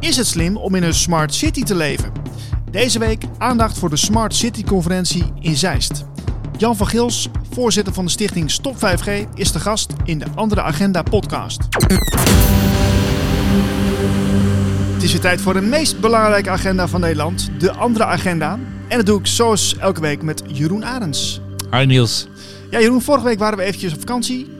Is het slim om in een smart city te leven? Deze week aandacht voor de Smart City Conferentie in Zeist. Jan van Gils, voorzitter van de stichting Stop 5G, is de gast in de Andere Agenda podcast. Het is weer tijd voor de meest belangrijke agenda van Nederland, de Andere Agenda. En dat doe ik zoals elke week met Jeroen Arends. Hi Niels. Ja, Jeroen, vorige week waren we eventjes op vakantie.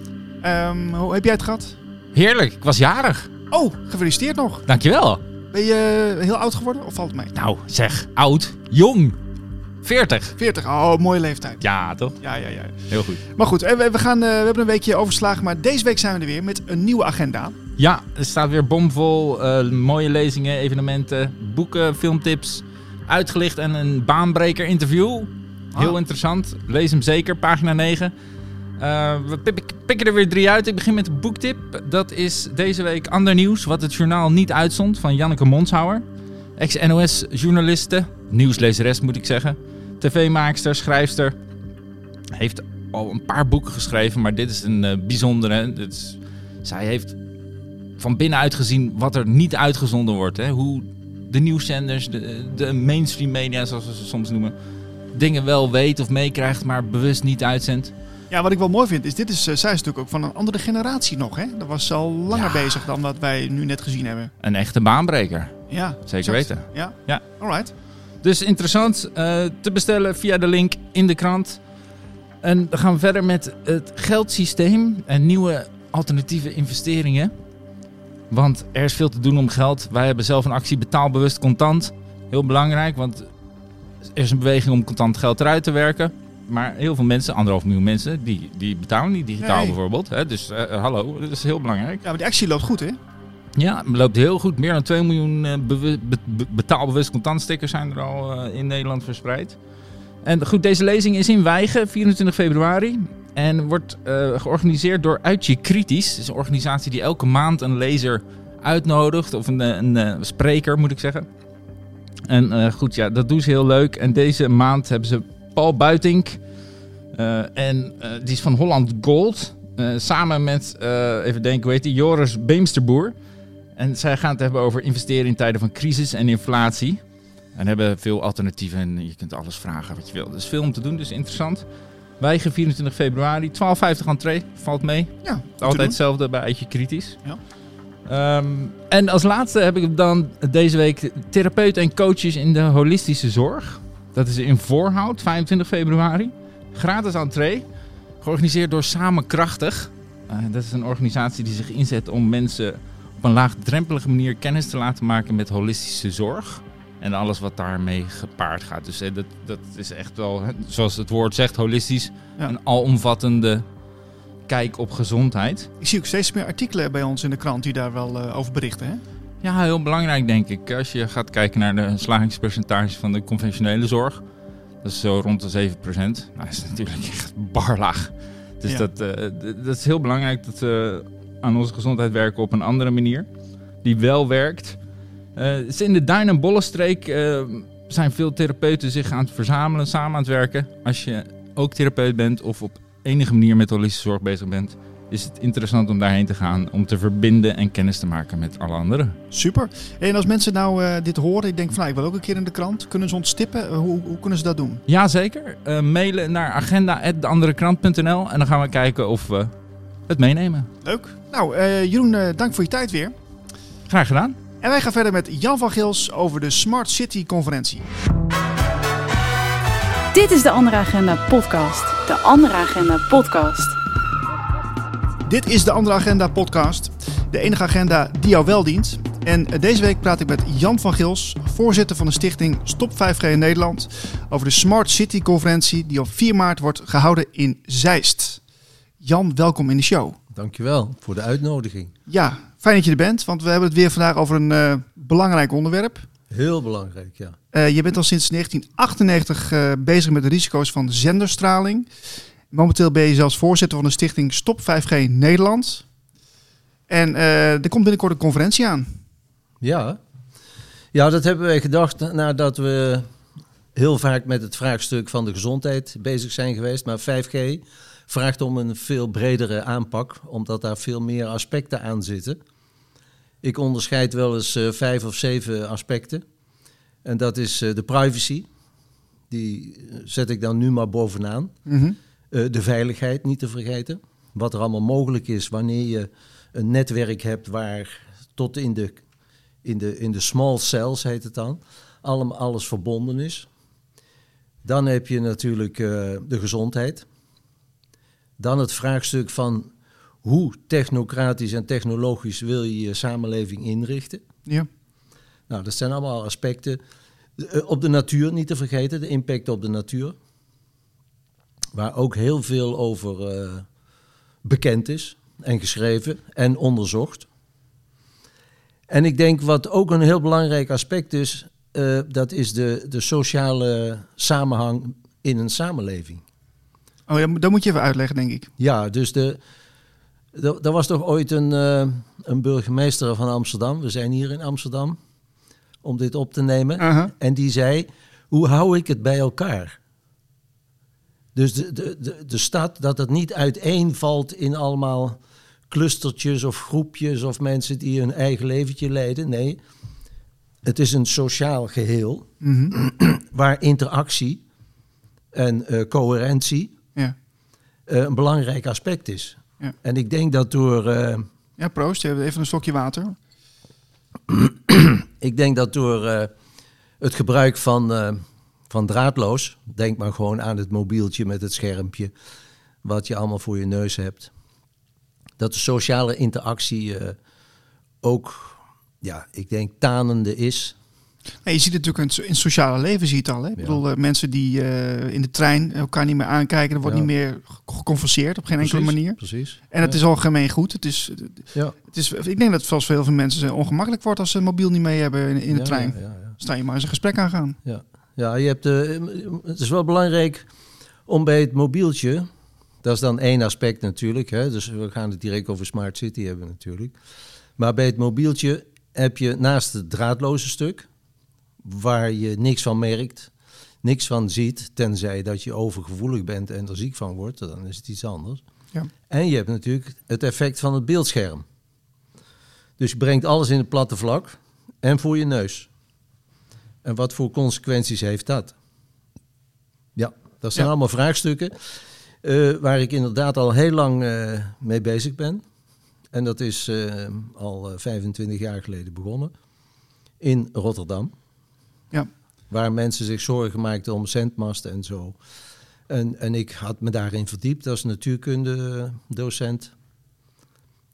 Ehm, hoe heb jij het gehad? Heerlijk, ik was jarig. Oh, gefeliciteerd nog. Dankjewel. Ben je heel oud geworden of valt het mee? Nou, zeg, oud, jong. 40. 40, oh, mooie leeftijd. Ja, toch? Ja, ja, ja. Heel goed. Maar goed, eh, we, gaan, eh, we hebben een weekje overslagen, maar deze week zijn we er weer met een nieuwe agenda. Ja, er staat weer bomvol. eh, mooie lezingen, evenementen, boeken, filmtips. Uitgelicht en een baanbreker interview. Heel Ah. interessant. Lees hem zeker, pagina 9. Eh, we pik- pikken er weer drie uit. Ik begin met de boektip. Dat is deze week ander nieuws, wat het journaal niet uitzond, van Janneke Monshouwer. Ex-NOS-journaliste, nieuwslezeres moet ik zeggen. TV-maakster, schrijfster. Heeft al een paar boeken geschreven, maar dit is een eh, bijzondere. Zij heeft van binnenuit gezien wat er niet uitgezonden wordt. Hè? Hoe de nieuwszenders, de, de mainstream media, zoals we ze soms noemen, dingen wel weet of meekrijgt, maar bewust niet uitzendt. Ja, wat ik wel mooi vind, is dit is, eh, zij is natuurlijk ook van een andere generatie nog. Hè? Dat was al langer Ja. bezig dan wat wij nu net gezien hebben. Een echte baanbreker, Ja, zeker exact. weten. Ja, Ja. alright. Dus interessant eh, te bestellen via de link in de krant. En dan gaan we verder met het geldsysteem en nieuwe alternatieve investeringen. Want er is veel te doen om geld. Wij hebben zelf een actie betaalbewust contant. Heel belangrijk, want er is een beweging om contant geld eruit te werken. Maar heel veel mensen, anderhalf miljoen mensen, die, die betalen niet digitaal Nee. bijvoorbeeld. Hè? Dus eh, eh, hallo, dat is heel belangrijk. Ja, maar die actie loopt goed, hè? Ja, het loopt heel goed. Meer dan 2 miljoen be- be- betaalbewust contantstickers zijn er al in Nederland verspreid. En goed, deze lezing is in Wijgen, 24 februari. En wordt georganiseerd door Uitje Kritisch. Dat is een organisatie die elke maand een lezer uitnodigt. Of een, een, spreker, moet ik zeggen. En goed, ja, dat doen ze heel leuk. En deze maand hebben ze Paul Buitink. eh, en eh, die is van Holland Gold. eh, samen met, even denken, hoe heet die? Joris Beemsterboer. En zij gaan het hebben over investeren in tijden van crisis en inflatie. En hebben veel alternatieven en je kunt alles vragen wat je wil. Dus veel om te doen, dus interessant. Wijgen 24 februari, 12,50 entree, valt mee. Ja, Altijd hetzelfde bij Eitje Kritisch. Ja. Ehm, en als laatste heb ik dan deze week therapeuten en coaches in de holistische zorg. Dat is in Voorhout, 25 februari. Gratis entree, georganiseerd door Samen Krachtig. Eh, dat is een organisatie die zich inzet om mensen op een laagdrempelige manier kennis te laten maken met holistische zorg. En alles wat daarmee gepaard gaat. Dus eh, dat, dat is echt wel, hè, zoals het woord zegt, holistisch. Ja. Een alomvattende kijk op gezondheid. Ik zie ook steeds meer artikelen bij ons in de krant die daar wel eh, over berichten, hè? Ja, heel belangrijk denk ik. Als je gaat kijken naar de slagingspercentages van de conventionele zorg. Dat is zo rond de 7%. Nou, dat is natuurlijk echt barlaag. Dus Ja. dat, eh, dat is heel belangrijk dat we aan onze gezondheid werken op een andere manier. Die wel werkt. Is in de Duin- en Bollenstreek eh, zijn veel therapeuten zich aan het verzamelen, samen aan het werken. Als je ook therapeut bent of op enige manier met holistische zorg bezig bent, is het interessant om daarheen te gaan. Om te verbinden en kennis te maken met alle anderen. Super. En als mensen nou eh, dit horen, ik denk van nou, ik wil ook een keer in de krant. Kunnen ze ons tippen? Eh, hoe, hoe kunnen ze dat doen? Jazeker. Uh, mailen naar agenda.deanderekrant.nl en dan gaan we kijken of we het meenemen. Leuk. Nou, eh, Jeroen, eh, dank voor je tijd weer. Graag gedaan. En wij gaan verder met Jan van Gils over de Smart City Conferentie. Dit is de Andere Agenda podcast. De Andere Agenda podcast. Dit is de Andere Agenda podcast. De enige agenda die jou wel dient. En deze week praat ik met Jan van Gils, voorzitter van de stichting Stop 5G in Nederland, over de Smart City Conferentie die op 4 maart wordt gehouden in Zeist. Jan, welkom in de show. Dankjewel voor de uitnodiging. Ja, fijn dat je er bent, want we hebben het weer vandaag over een eh, belangrijk onderwerp. Heel belangrijk, ja. Eh, je bent al sinds 1998 eh, bezig met de risico's van zenderstraling. Momenteel ben je zelfs voorzitter van de stichting Stop 5G Nederland. En eh, er komt binnenkort een conferentie aan. Ja. Ja, dat hebben wij gedacht nadat we heel vaak met het vraagstuk van de gezondheid bezig zijn geweest. Maar 5G vraagt om een veel bredere aanpak, omdat daar veel meer aspecten aan zitten. Ik onderscheid wel eens eh, vijf of zeven aspecten. En dat is eh, de privacy. Die zet ik dan nu maar bovenaan. Mhm. Eh, de veiligheid niet te vergeten. Wat er allemaal mogelijk is wanneer je een netwerk hebt waar tot in de, in de, in de small cells heet het dan, allemaal alles verbonden is. Dan heb je natuurlijk eh, de gezondheid. Dan het vraagstuk van hoe technocratisch en technologisch wil je je samenleving inrichten. Ja. Nou, dat zijn allemaal aspecten. Eh, op de natuur niet te vergeten, de impact op de natuur. Waar ook heel veel over eh, bekend is en geschreven en onderzocht. En ik denk wat ook een heel belangrijk aspect is, eh, dat is de, de sociale samenhang in een samenleving. Oh ja, dat moet je even uitleggen, denk ik. Ja, dus de, er er was toch ooit een, eh, een burgemeester van Amsterdam, we zijn hier in Amsterdam, om dit op te nemen. En die zei, hoe hou ik het bij elkaar? Dus de, de, de, de stad, dat het niet uiteenvalt in allemaal clustertjes of groepjes of mensen die hun eigen leventje leiden. Nee, het is een sociaal geheel Mhm. waar interactie en eh, coherentie Ja. eh, een belangrijk aspect is. Ja. En ik denk dat door, eh, ja, proost. Even een stokje water. ik denk dat door het gebruik van, van draadloos, denk maar gewoon aan het mobieltje met het schermpje, wat je allemaal voor je neus hebt, dat de sociale interactie eh, ook, ja, ik denk tanende is. Je ziet het natuurlijk in het, sociale leven, zie je het al. Hè? Ik Ja. bedoel, eh, mensen die eh, in de trein elkaar niet meer aankijken, er wordt Ja. niet meer ge- geconverseerd op geen enkele manier. Precies. En het is al gemeen goed. Het is, Ja. het is, ik denk dat het vast voor heel veel mensen ongemakkelijk wordt als ze een mobiel niet mee hebben in, in de trein. Sta je maar eens een gesprek aangaan. Ja, ja je hebt, eh, het is wel belangrijk om bij het mobieltje, dat is dan één aspect natuurlijk, hè, dus we gaan het direct over Smart City hebben natuurlijk. Maar bij het mobieltje heb je naast het draadloze stuk, waar je niks van merkt, niks van ziet, tenzij dat je overgevoelig bent en er ziek van wordt, dan is het iets anders. Ja. En je hebt natuurlijk het effect van het beeldscherm. Dus je brengt alles in het platte vlak en voor je neus. En wat voor consequenties heeft dat? Ja, dat zijn Ja. allemaal vraagstukken eh, waar ik inderdaad al heel lang eh, mee bezig ben. En dat is eh, al eh, 25 jaar geleden begonnen in Rotterdam. Ja. Waar mensen zich zorgen maakten om zendmasten en zo. En, en ik had me daarin verdiept als natuurkunde docent.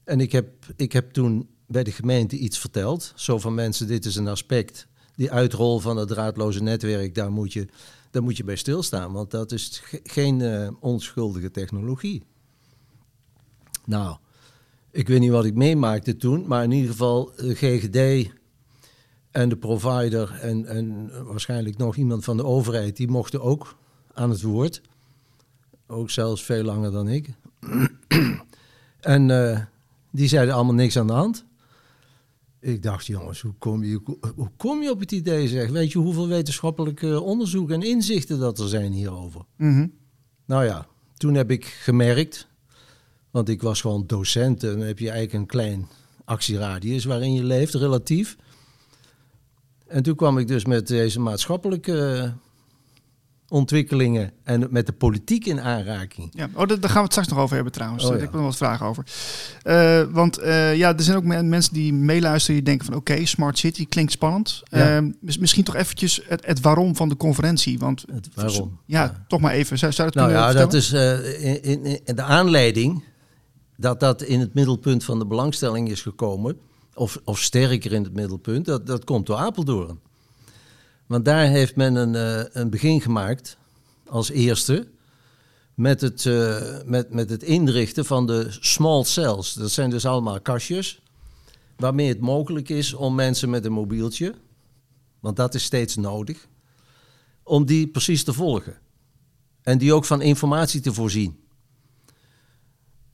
En ik heb, ik heb toen bij de gemeente iets verteld. Zo van mensen, dit is een aspect. Die uitrol van het draadloze netwerk, daar moet je, daar moet je bij stilstaan. Want dat is ge- geen eh, onschuldige technologie. Nou, ik weet niet wat ik meemaakte toen. Maar in ieder geval, de GGD en de provider en, en waarschijnlijk nog iemand van de overheid... die mochten ook aan het woord. Ook zelfs veel langer dan ik. en eh, die zeiden allemaal niks aan de hand. Ik dacht, jongens, hoe kom je, hoe kom je op het idee? Zeg? Weet je hoeveel wetenschappelijke onderzoek en inzichten dat er zijn hierover? Mhm. Nou ja, toen heb ik gemerkt, want ik was gewoon docent en dan heb je eigenlijk een klein actieradius waarin je leeft, relatief. En toen kwam ik dus met deze maatschappelijke ontwikkelingen en met de politiek in aanraking. Ja, oh, daar gaan we het straks nog over hebben trouwens. Oh, Daar ja. heb ik nog wat vragen over. Eh, want eh, ja, er zijn ook men- mensen die meeluisteren die denken van oké, Smart City klinkt spannend. Ja. Eh, mis- misschien toch eventjes het, het waarom van de conferentie. Want Het waarom? ja, toch maar even. Zou, zou je Nou dat ja, dat is in, in, in de aanleiding dat dat in het middelpunt van de belangstelling is gekomen, of, of sterker in het middelpunt, dat, dat komt door Apeldoorn. Want daar heeft men een, eh, een begin gemaakt als eerste met het, eh, met, met het inrichten van de small cells. Dat zijn dus allemaal kastjes waarmee het mogelijk is om mensen met een mobieltje, want dat is steeds nodig, om die precies te volgen. En die ook van informatie te voorzien.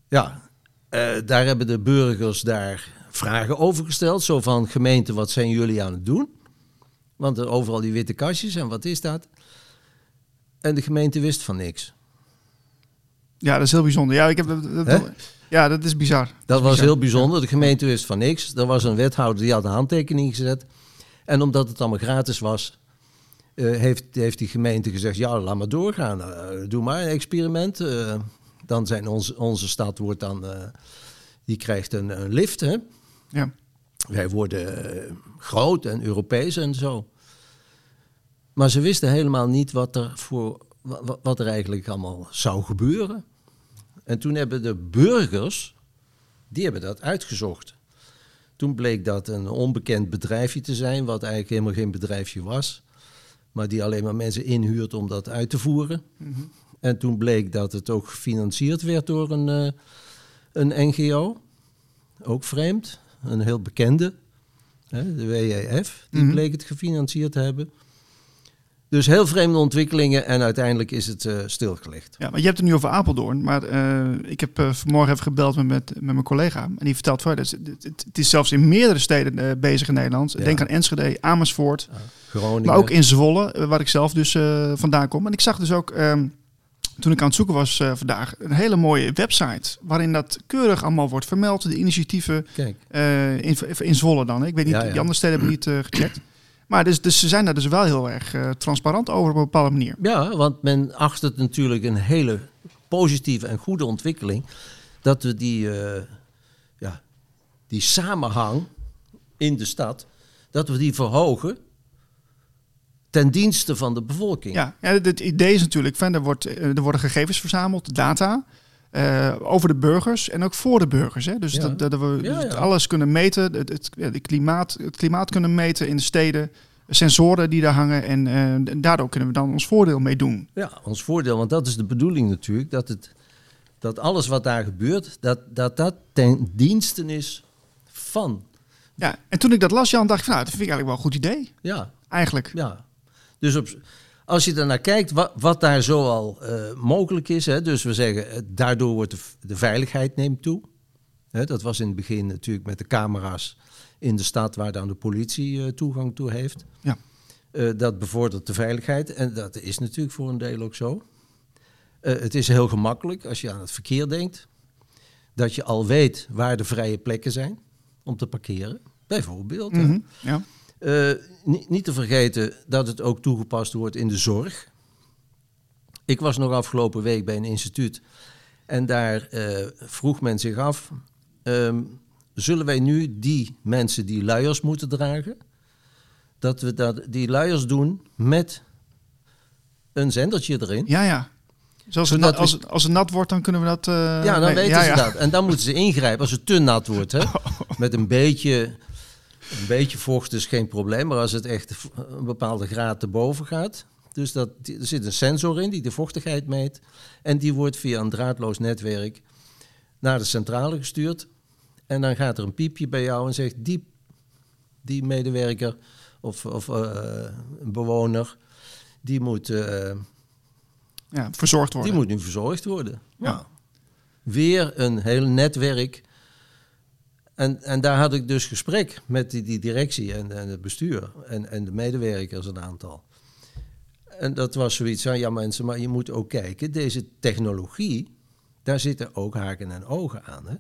Ja, eh, daar hebben de burgers daar vragen over gesteld. Zo van, gemeente, wat zijn jullie aan het doen? Want er overal die witte kastjes en wat is dat? En de gemeente wist van niks. Ja, dat is heel bijzonder. Ja, ik heb, dat- Hè? Ja, dat is bizar. Dat was bizar. heel bijzonder. De gemeente wist van niks. Er was een wethouder die had een handtekening gezet. En omdat het allemaal gratis was, eh, heeft, heeft die gemeente gezegd: ja, laat maar doorgaan. Eh, doe maar een experiment. Eh, dan zijn onze, onze stad wordt dan, die krijgt een, een lift. Hè? Ja. Wij worden eh, groot en Europees en zo. Maar ze wisten helemaal niet wat er, voor, wat, wat er eigenlijk allemaal zou gebeuren. En toen hebben de burgers, die hebben dat uitgezocht. Toen bleek dat een onbekend bedrijfje te zijn, wat eigenlijk helemaal geen bedrijfje was. Maar die alleen maar mensen inhuurt om dat uit te voeren. En toen bleek dat het ook gefinancierd werd door een, eh, een NGO. Ook vreemd, een heel bekende. Hè, de WEF, die Mhm. bleek het gefinancierd te hebben. Dus heel vreemde ontwikkelingen en uiteindelijk is het eh, stilgelegd. Ja, maar je hebt het nu over Apeldoorn. Maar eh, ik heb eh, vanmorgen even gebeld met, met, met mijn collega. En die vertelt van, het, het, het is zelfs in meerdere steden bezig in Nederland. Ja. Denk aan Enschede, Amersfoort. Groningen. Maar ook in Zwolle, waar ik zelf dus vandaan kom. En ik zag dus ook, ehm, toen ik aan het zoeken was eh, vandaag, een hele mooie website. Waarin dat keurig allemaal wordt vermeld. De initiatieven eh, in, in Zwolle dan. hè. Ik weet niet, Ja, ja. die andere steden hebben niet eh, gecheckt. Maar dus, dus ze zijn daar dus wel heel erg transparant over op een bepaalde manier. ja, want men acht het natuurlijk een hele positieve en goede ontwikkeling. Dat we die, ja, die samenhang in de stad, dat we die verhogen ten dienste van de bevolking. Ja, ja het, idee is natuurlijk, van, er, wordt, eh, er worden gegevens verzameld, data, eh, over de burgers en ook voor de burgers. Hè? Dus Ja. dat, dat we Ja, dus ja. alles kunnen meten, het, het, klimaat, het klimaat kunnen meten in de steden, sensoren die daar hangen en eh, daardoor kunnen we dan ons voordeel mee doen. Ja, ons voordeel, want dat is de bedoeling natuurlijk, dat, het, dat alles wat daar gebeurt, dat dat, dat ten dienste is van. Ja, en toen ik dat las, Jan, dacht ik van, nou, dat vind ik eigenlijk wel een goed idee, Ja, eigenlijk. ja. Dus op, als je daarnaar kijkt, wat, wat daar zoal eh mogelijk is, hè, dus we zeggen, eh, daardoor wordt de, de veiligheid neemt toe. Hè, dat was in het begin natuurlijk met de camera's in de stad waar dan de politie eh, toegang toe heeft. Ja. Dat bevordert de veiligheid en dat is natuurlijk voor een deel ook zo. Het is heel gemakkelijk als je aan het verkeer denkt, dat je al weet waar de vrije plekken zijn om te parkeren, bijvoorbeeld. Mhm, ja. Eh, ni- niet te vergeten dat het ook toegepast wordt in de zorg. Ik was nog afgelopen week bij een instituut en daar eh, vroeg men zich af: ehm, zullen wij nu die mensen die luiers moeten dragen, dat we dat, die luiers doen met een zendertje erin? ja, ja. Het, nat- als, het, als het nat wordt, dan kunnen we dat... eh, Ja, dan nee, weten ja, ze ja. dat. En dan moeten ze ingrijpen als het te nat wordt. Hè? Met een beetje, een beetje vocht is geen probleem. Maar als het echt een bepaalde graad te boven gaat. Dus dat, er zit een sensor in die de vochtigheid meet. En die wordt via een draadloos netwerk naar de centrale gestuurd. En dan gaat er een piepje bij jou en zegt die, die medewerker of, of eh, een bewoner... Die moet, eh, Ja, verzorgd worden. die moet nu verzorgd worden. Ja. Weer een heel netwerk. En, en daar had ik dus gesprek met die, die directie en, en het bestuur en, en de medewerkers een aantal. En dat was zoiets van, ja mensen, maar je moet ook kijken, deze technologie, daar zitten ook haken en ogen aan. Hè?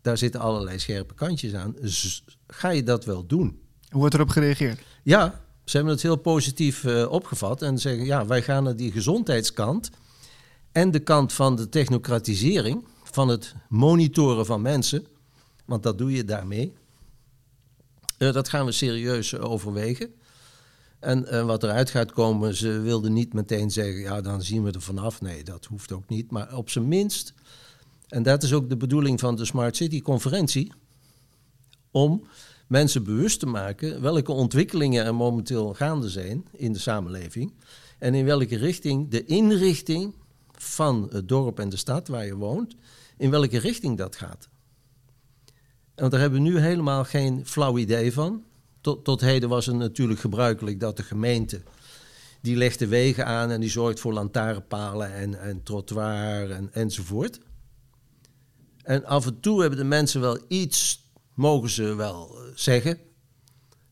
Daar zitten allerlei scherpe kantjes aan. Dus ga je dat wel doen? Hoe wordt erop gereageerd? Ja, ze hebben het heel positief eh, opgevat en zeggen, ja, wij gaan naar die gezondheidskant en de kant van de technocratisering, van het monitoren van mensen, want dat doe je daarmee. Eh, dat gaan we serieus overwegen. En eh, wat eruit gaat komen, ze wilden niet meteen zeggen, ja, dan zien we er vanaf. Nee, dat hoeft ook niet. Maar op zijn minst, en dat is ook de bedoeling van de Smart City conferentie, om mensen bewust te maken welke ontwikkelingen er momenteel gaande zijn in de samenleving. En in welke richting de inrichting van het dorp en de stad waar je woont, in welke richting dat gaat. En daar hebben we nu helemaal geen flauw idee van. Tot, tot heden was het natuurlijk gebruikelijk dat de gemeente, die legt de wegen aan en die zorgt voor lantaarnpalen en, en trottoir en, enzovoort. En af en toe hebben de mensen wel iets, mogen ze wel eh, zeggen.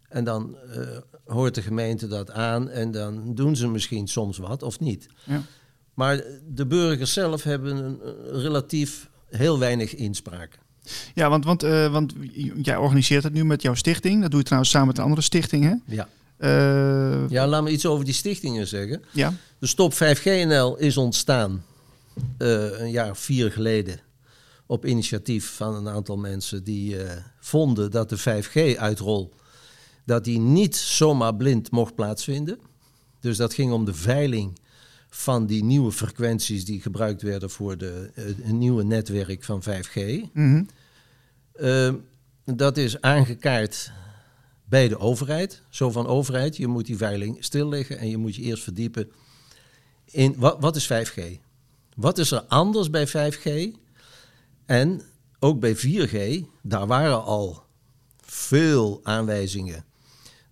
En dan eh, hoort de gemeente dat aan en dan doen ze misschien soms wat of niet. Ja. Maar de burgers zelf hebben een relatief heel weinig inspraak. Ja, want, want, eh, want jij organiseert het nu met jouw stichting. Dat doe je trouwens samen met een andere stichting, hè? Ja. Eh, ja, laat me iets over die stichtingen zeggen. ja. De Stop 5GNL is ontstaan eh, een jaar of vier geleden op initiatief van een aantal mensen die vonden dat de 5G-uitrol dat die niet zomaar blind mocht plaatsvinden. Dus dat ging om de veiling van die nieuwe frequenties die gebruikt werden voor de, eh, een nieuwe netwerk van 5G. Mhm. Uh, dat is aangekaart bij de overheid. Zo van overheid, je moet die veiling stilleggen en je moet je eerst verdiepen in wat, wat is 5G? Wat is er anders bij 5G? En ook bij 4G, daar waren al veel aanwijzingen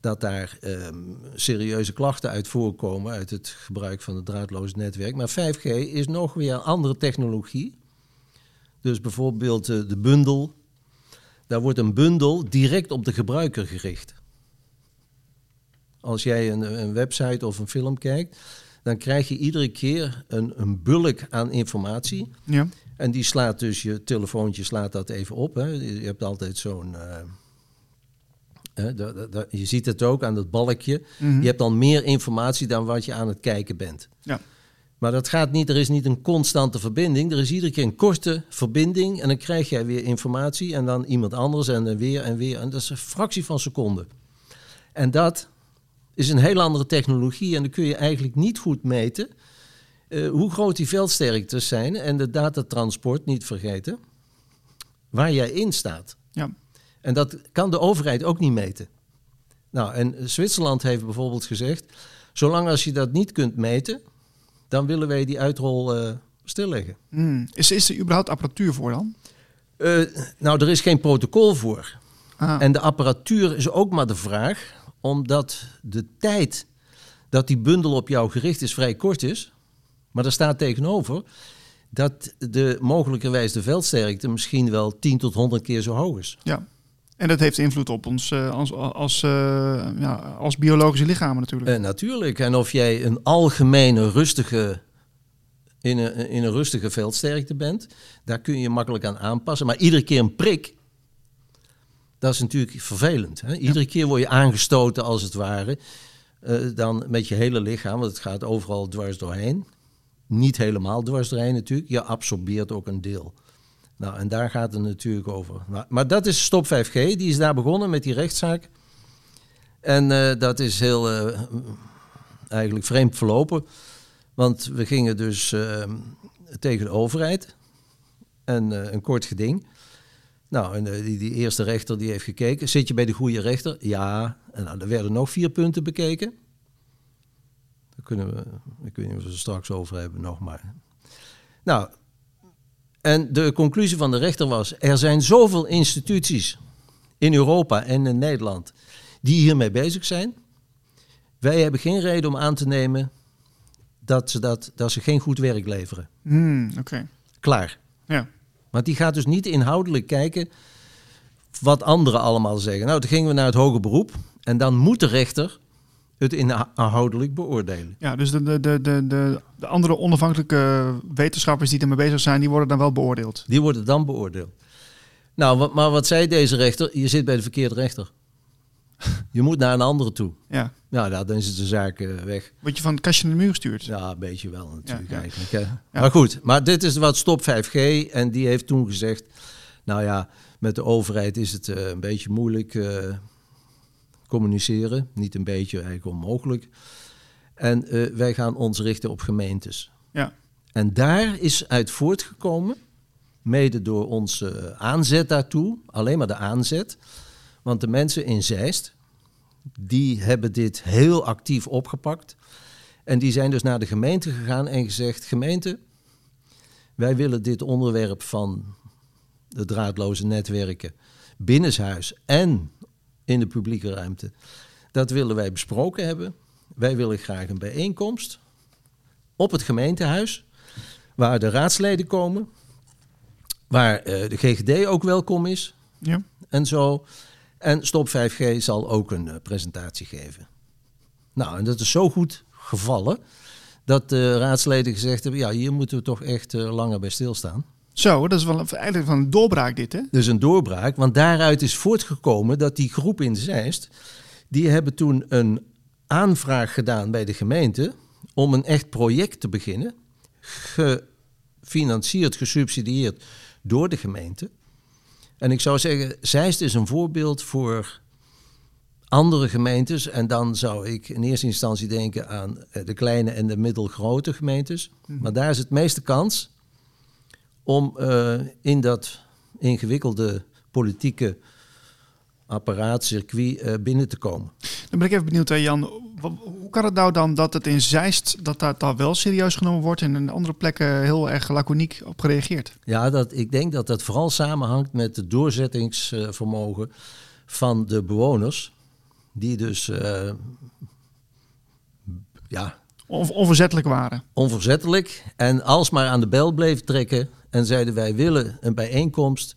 dat daar ehm, serieuze klachten uit voorkomen uit het gebruik van het draadloze netwerk. Maar 5G is nog weer een andere technologie. Dus bijvoorbeeld eh, de bundel. Daar wordt een bundel direct op de gebruiker gericht. Als jij een, een website of een film kijkt, dan krijg je iedere keer een, een bulk aan informatie. Ja. En die slaat dus, je telefoontje slaat dat even op. Hè. Je hebt altijd zo'n... eh, hè, da- da- da- je ziet het ook aan dat balkje. Mhm. Je hebt dan meer informatie dan wat je aan het kijken bent. Ja. Maar dat gaat niet, er is niet een constante verbinding. Er is iedere keer een korte verbinding en dan krijg jij weer informatie en dan iemand anders en dan weer en weer. En dat is een fractie van seconde. En dat is een hele andere technologie en dan kun je eigenlijk niet goed meten eh, hoe groot die veldsterktes zijn en de datatransport, niet vergeten, waar jij in staat. Ja. En dat kan de overheid ook niet meten. Nou, en Zwitserland heeft bijvoorbeeld gezegd, zolang als je dat niet kunt meten, dan willen wij die uitrol eh, stilleggen. Mm. Is, is er überhaupt apparatuur voor dan? Eh, nou, er is geen protocol voor. Ah. En de apparatuur is ook maar de vraag, omdat de tijd dat die bundel op jou gericht is vrij kort is. Maar er staat tegenover dat de mogelijkerwijs de veldsterkte misschien wel 10 tot 100 keer zo hoog is. Ja. En dat heeft invloed op ons eh, als, als, eh, ja, als biologische lichamen natuurlijk. Eh, natuurlijk. En of jij een algemene rustige, in een, in een rustige veldsterkte bent, daar kun je makkelijk aan aanpassen. Maar iedere keer een prik, dat is natuurlijk vervelend. Hè? Iedere keer word je aangestoten als het ware, dan met je hele lichaam, want het gaat overal dwars doorheen. Niet helemaal dwars doorheen natuurlijk, je absorbeert ook een deel. Nou, en daar gaat het natuurlijk over. Maar, dat is Stop 5G, die is daar begonnen met die rechtszaak. En eh, dat is heel eh, eigenlijk vreemd verlopen. Want we gingen dus eh, tegen de overheid. En een kort geding. Nou, en die, die eerste rechter die heeft gekeken. Zit je bij de goede rechter? Ja. En nou, er werden nog vier punten bekeken. Daar kunnen we, ik weet we straks over hebben nog maar. Nou, en de conclusie van de rechter was... er zijn zoveel instituties in Europa en in Nederland die hiermee bezig zijn. Wij hebben geen reden om aan te nemen dat ze, dat, dat ze geen goed werk leveren. Hmm, Oké. Klaar. Ja. Want die gaat dus niet inhoudelijk kijken wat anderen allemaal zeggen. Nou, toen gingen we naar het hoger beroep. En dan moet de rechter het inhoudelijk beoordelen. ja, dus de, de, de, de, de, de andere onafhankelijke wetenschappers die ermee bezig zijn, die worden dan wel beoordeeld. Die worden dan beoordeeld. Nou, maar wat zei deze rechter? Je zit bij de verkeerde rechter. Je moet naar een andere toe. Ja. Nou, nou, dan is het de zaak eh, weg. Word je van het kastje naar de muur gestuurd? Ja, een beetje wel natuurlijk Ja, ja. eigenlijk. Hè. Maar goed, maar dit is wat Stop 5G. En die heeft toen gezegd, nou ja, met de overheid is het eh, een beetje moeilijk eh, communiceren. Niet een beetje, eigenlijk onmogelijk. En eh, wij gaan ons richten op gemeentes. Ja. En daar is uit voortgekomen, mede door onze aanzet daartoe, alleen maar de aanzet. Want de mensen in Zeist, die hebben dit heel actief opgepakt. En die zijn dus naar de gemeente gegaan en gezegd: gemeente, wij willen dit onderwerp van de draadloze netwerken binnenshuis en in de publieke ruimte, dat willen wij besproken hebben. Wij willen graag een bijeenkomst op het gemeentehuis, waar de raadsleden komen, waar eh, de GGD ook welkom is Ja. en zo. En Stop 5G zal ook een eh, presentatie geven. Nou, en dat is zo goed gevallen dat de raadsleden gezegd hebben: ja, hier moeten we toch echt eh, langer bij stilstaan. Zo, dat is wel eigenlijk van een doorbraak dit, hè? Dus een doorbraak, want daaruit is voortgekomen dat die groep in Zeist, die hebben toen een aanvraag gedaan bij de gemeente om een echt project te beginnen, gefinancierd, gesubsidieerd door de gemeente. En ik zou zeggen, Zeist is een voorbeeld voor andere gemeentes. En dan zou ik in eerste instantie denken aan eh, de kleine en de middelgrote gemeentes. Mhm. Maar daar is het meeste kans om eh, in dat ingewikkelde politieke apparaat, circuit eh, binnen te komen. Dan ben ik even benieuwd, hè, Jan. Hoe kan het nou dan dat het in Zeist dat daar, daar wel serieus genomen wordt en in andere plekken heel erg laconiek op gereageerd? Ja, dat, ik denk dat dat vooral samenhangt met het doorzettingsvermogen van de bewoners. Die dus eh, ja, On- onverzettelijk waren. onverzettelijk en alsmaar aan de bel bleven trekken. En zeiden wij willen een bijeenkomst.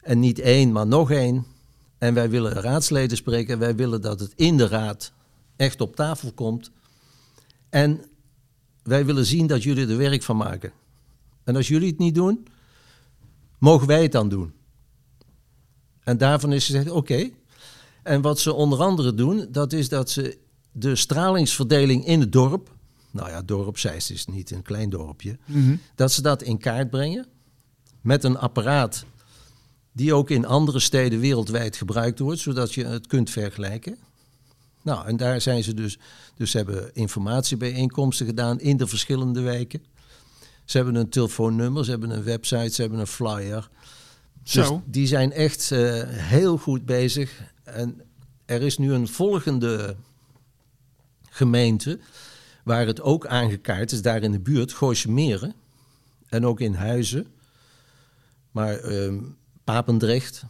En niet één, maar nog één. En wij willen raadsleden spreken. En wij willen dat het in de raad echt op tafel komt. En wij willen zien dat jullie er werk van maken. En als jullie het niet doen, mogen wij het dan doen. En daarvan is gezegd, oké. En wat ze onder andere doen, dat is dat ze de stralingsverdeling in het dorp... Nou ja, dorp Zeist is niet een klein dorpje. Dat ze dat in kaart brengen met een apparaat die ook in andere steden wereldwijd gebruikt wordt, zodat je het kunt vergelijken. Nou, en daar zijn ze dus, dus ze hebben informatiebijeenkomsten gedaan in de verschillende wijken. Ze hebben een telefoonnummer, ze hebben een website, ze hebben een flyer. Dus Zo. die zijn echt eh, heel goed bezig. En er is nu een volgende gemeente waar het ook aangekaart is, daar in de buurt, Gooise Meren. En ook in Huizen. Maar ehm, Papendrecht,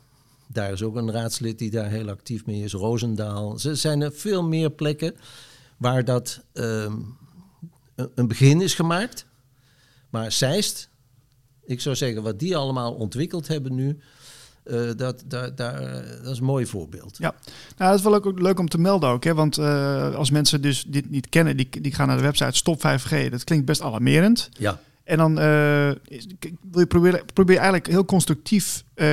daar is ook een raadslid die daar heel actief mee is. Roosendaal. Er zijn er veel meer plekken waar dat ehm, een- een begin is gemaakt. Maar Zeist, ik zou zeggen, wat die allemaal ontwikkeld hebben nu, eh, dat, dat, daar, dat is een mooi voorbeeld. Ja, nou, dat is wel ook leuk om te melden ook. Hè? Want eh, als mensen dus dit niet kennen, die, die gaan naar de website Stop 5G. Dat klinkt best alarmerend. Ja, En dan eh, k- wil je proberen, probeer je eigenlijk heel constructief eh,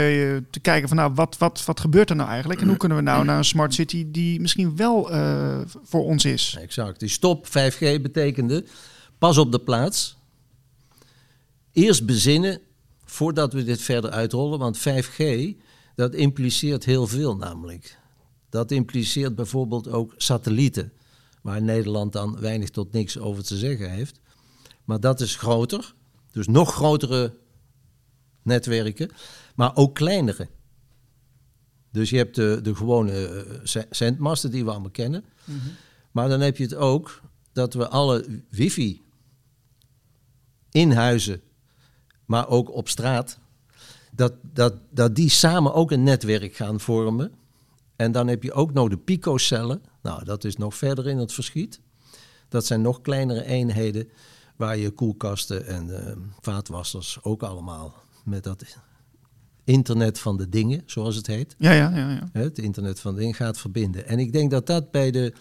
te kijken van nou, wat, wat, wat gebeurt er nou eigenlijk? En hoe kunnen we nou naar een smart city die misschien wel eh, voor ons is? exact. Die stop 5G betekende pas op de plaats. Eerst bezinnen voordat we dit verder uitrollen. Want 5G, dat impliceert heel veel namelijk. Dat impliceert bijvoorbeeld ook satellieten. Waar Nederland dan weinig tot niks over te zeggen heeft. Maar dat is groter. Dus nog grotere netwerken. Maar ook kleinere. Dus je hebt de, de gewone eh, ze- zendmasten die we allemaal kennen. Maar dan heb je het ook dat we alle wifi in huizen, maar ook op straat, dat, dat, dat die samen ook een netwerk gaan vormen. En dan heb je ook nog de picocellen. Nou, dat is nog verder in het verschiet. Dat zijn nog kleinere eenheden waar je koelkasten en eh, vaatwassers ook allemaal met dat internet van de dingen, zoals het heet. Ja, ja, ja. ja. Het internet van dingen gaat verbinden. En ik denk dat dat bij de,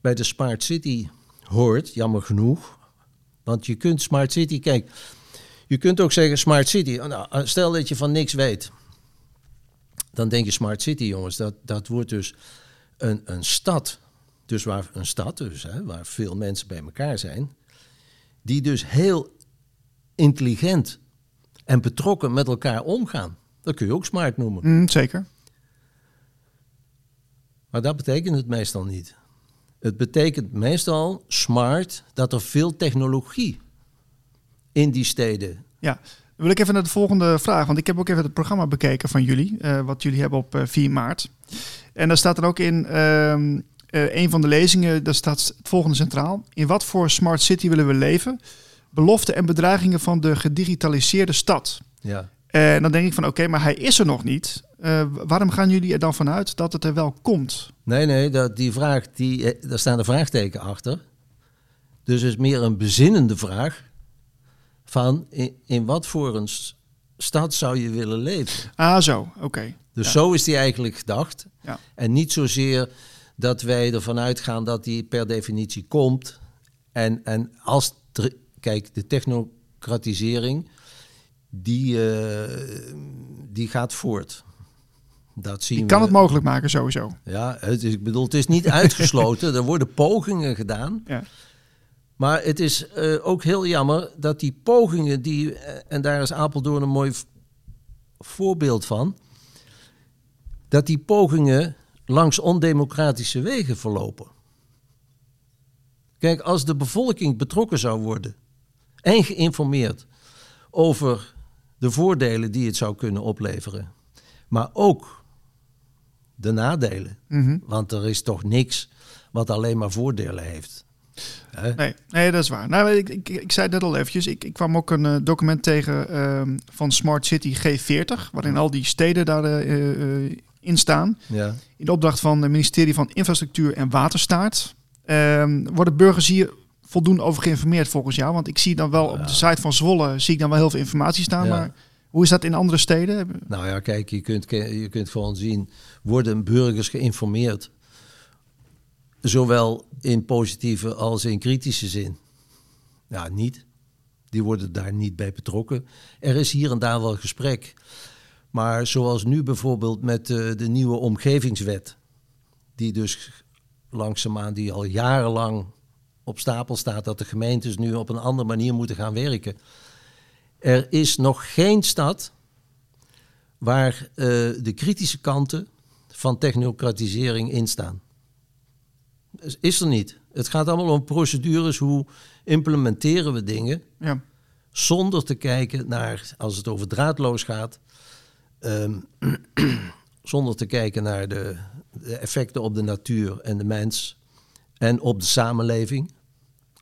bij de Smart City hoort, jammer genoeg. Want je kunt Smart City, kijk, je kunt ook zeggen Smart City. Nou, stel dat je van niks weet. Dan denk je Smart City, jongens, dat, dat wordt dus een, een stad. Dus waar een stad, dus, hè, waar veel mensen bij elkaar zijn. Die dus heel intelligent en betrokken met elkaar omgaan. Dat kun je ook smart noemen. Mm, zeker. Maar dat betekent het meestal niet. Het betekent meestal smart dat er veel technologie in die steden. Ja, dan wil ik even naar de volgende vraag. Want ik heb ook even het programma bekeken van jullie. eh, wat jullie hebben op eh, 4 maart. En daar staat er ook in ehm, eh, een van de lezingen. Daar staat het volgende centraal. In wat voor smart city willen we leven? Beloften en bedreigingen van de gedigitaliseerde stad. Ja. En dan denk ik van oké, maar hij is er nog niet. Eh, waarom gaan jullie er dan vanuit dat het er wel komt? Nee, nee, dat, die vraag, die, eh, daar staan een vraagteken achter. Dus het is meer een bezinnende vraag van in, in wat voor een stad zou je willen leven? Ah, zo, oké. Dus Ja. zo is die eigenlijk gedacht. Ja. En niet zozeer dat wij ervan uitgaan dat die per definitie komt. En, en als, kijk, de technocratisering, die, eh, die gaat voort. Dat zien Die kan we. het mogelijk maken sowieso. Ja, het is, ik bedoel, het is niet uitgesloten. er worden pogingen gedaan. Ja. Maar het is eh, ook heel jammer dat die pogingen, die, eh, en daar is Apeldoorn een mooi voorbeeld van, dat die pogingen langs ondemocratische wegen verlopen. Kijk, als de bevolking betrokken zou worden en geïnformeerd over de voordelen die het zou kunnen opleveren, maar ook de nadelen. Mhm. Want er is toch niks wat alleen maar voordelen heeft. Nee, nee, dat is waar. Nou, ik, ik, ik zei net al eventjes. Ik, ik kwam ook een eh, document tegen ehm, van Smart City G40, waarin al die steden daarin in staan. Ja. In de opdracht van het ministerie van Infrastructuur en Waterstaat. Ehm, worden burgers hier voldoende over geïnformeerd volgens jou? Want ik zie dan wel op de site van Zwolle zie ik dan wel heel veel informatie staan. Ja. Maar hoe is dat in andere steden? Nou ja, kijk, je kunt, je kunt gewoon zien, worden burgers geïnformeerd? Zowel in positieve als in kritische zin. Ja, niet. Die worden daar niet bij betrokken. Er is hier en daar wel gesprek. Maar zoals nu bijvoorbeeld met eh, de nieuwe omgevingswet, die dus langzaamaan, die al jarenlang op stapel staat, dat de gemeentes nu op een andere manier moeten gaan werken. Er is nog geen stad waar eh, de kritische kanten van technocratisering in staan. Is er niet. Het gaat allemaal om procedures, hoe implementeren we dingen Ja. zonder te kijken naar, als het over draadloos gaat, ehm, zonder te kijken naar de, de effecten op de natuur en de mens en op de samenleving.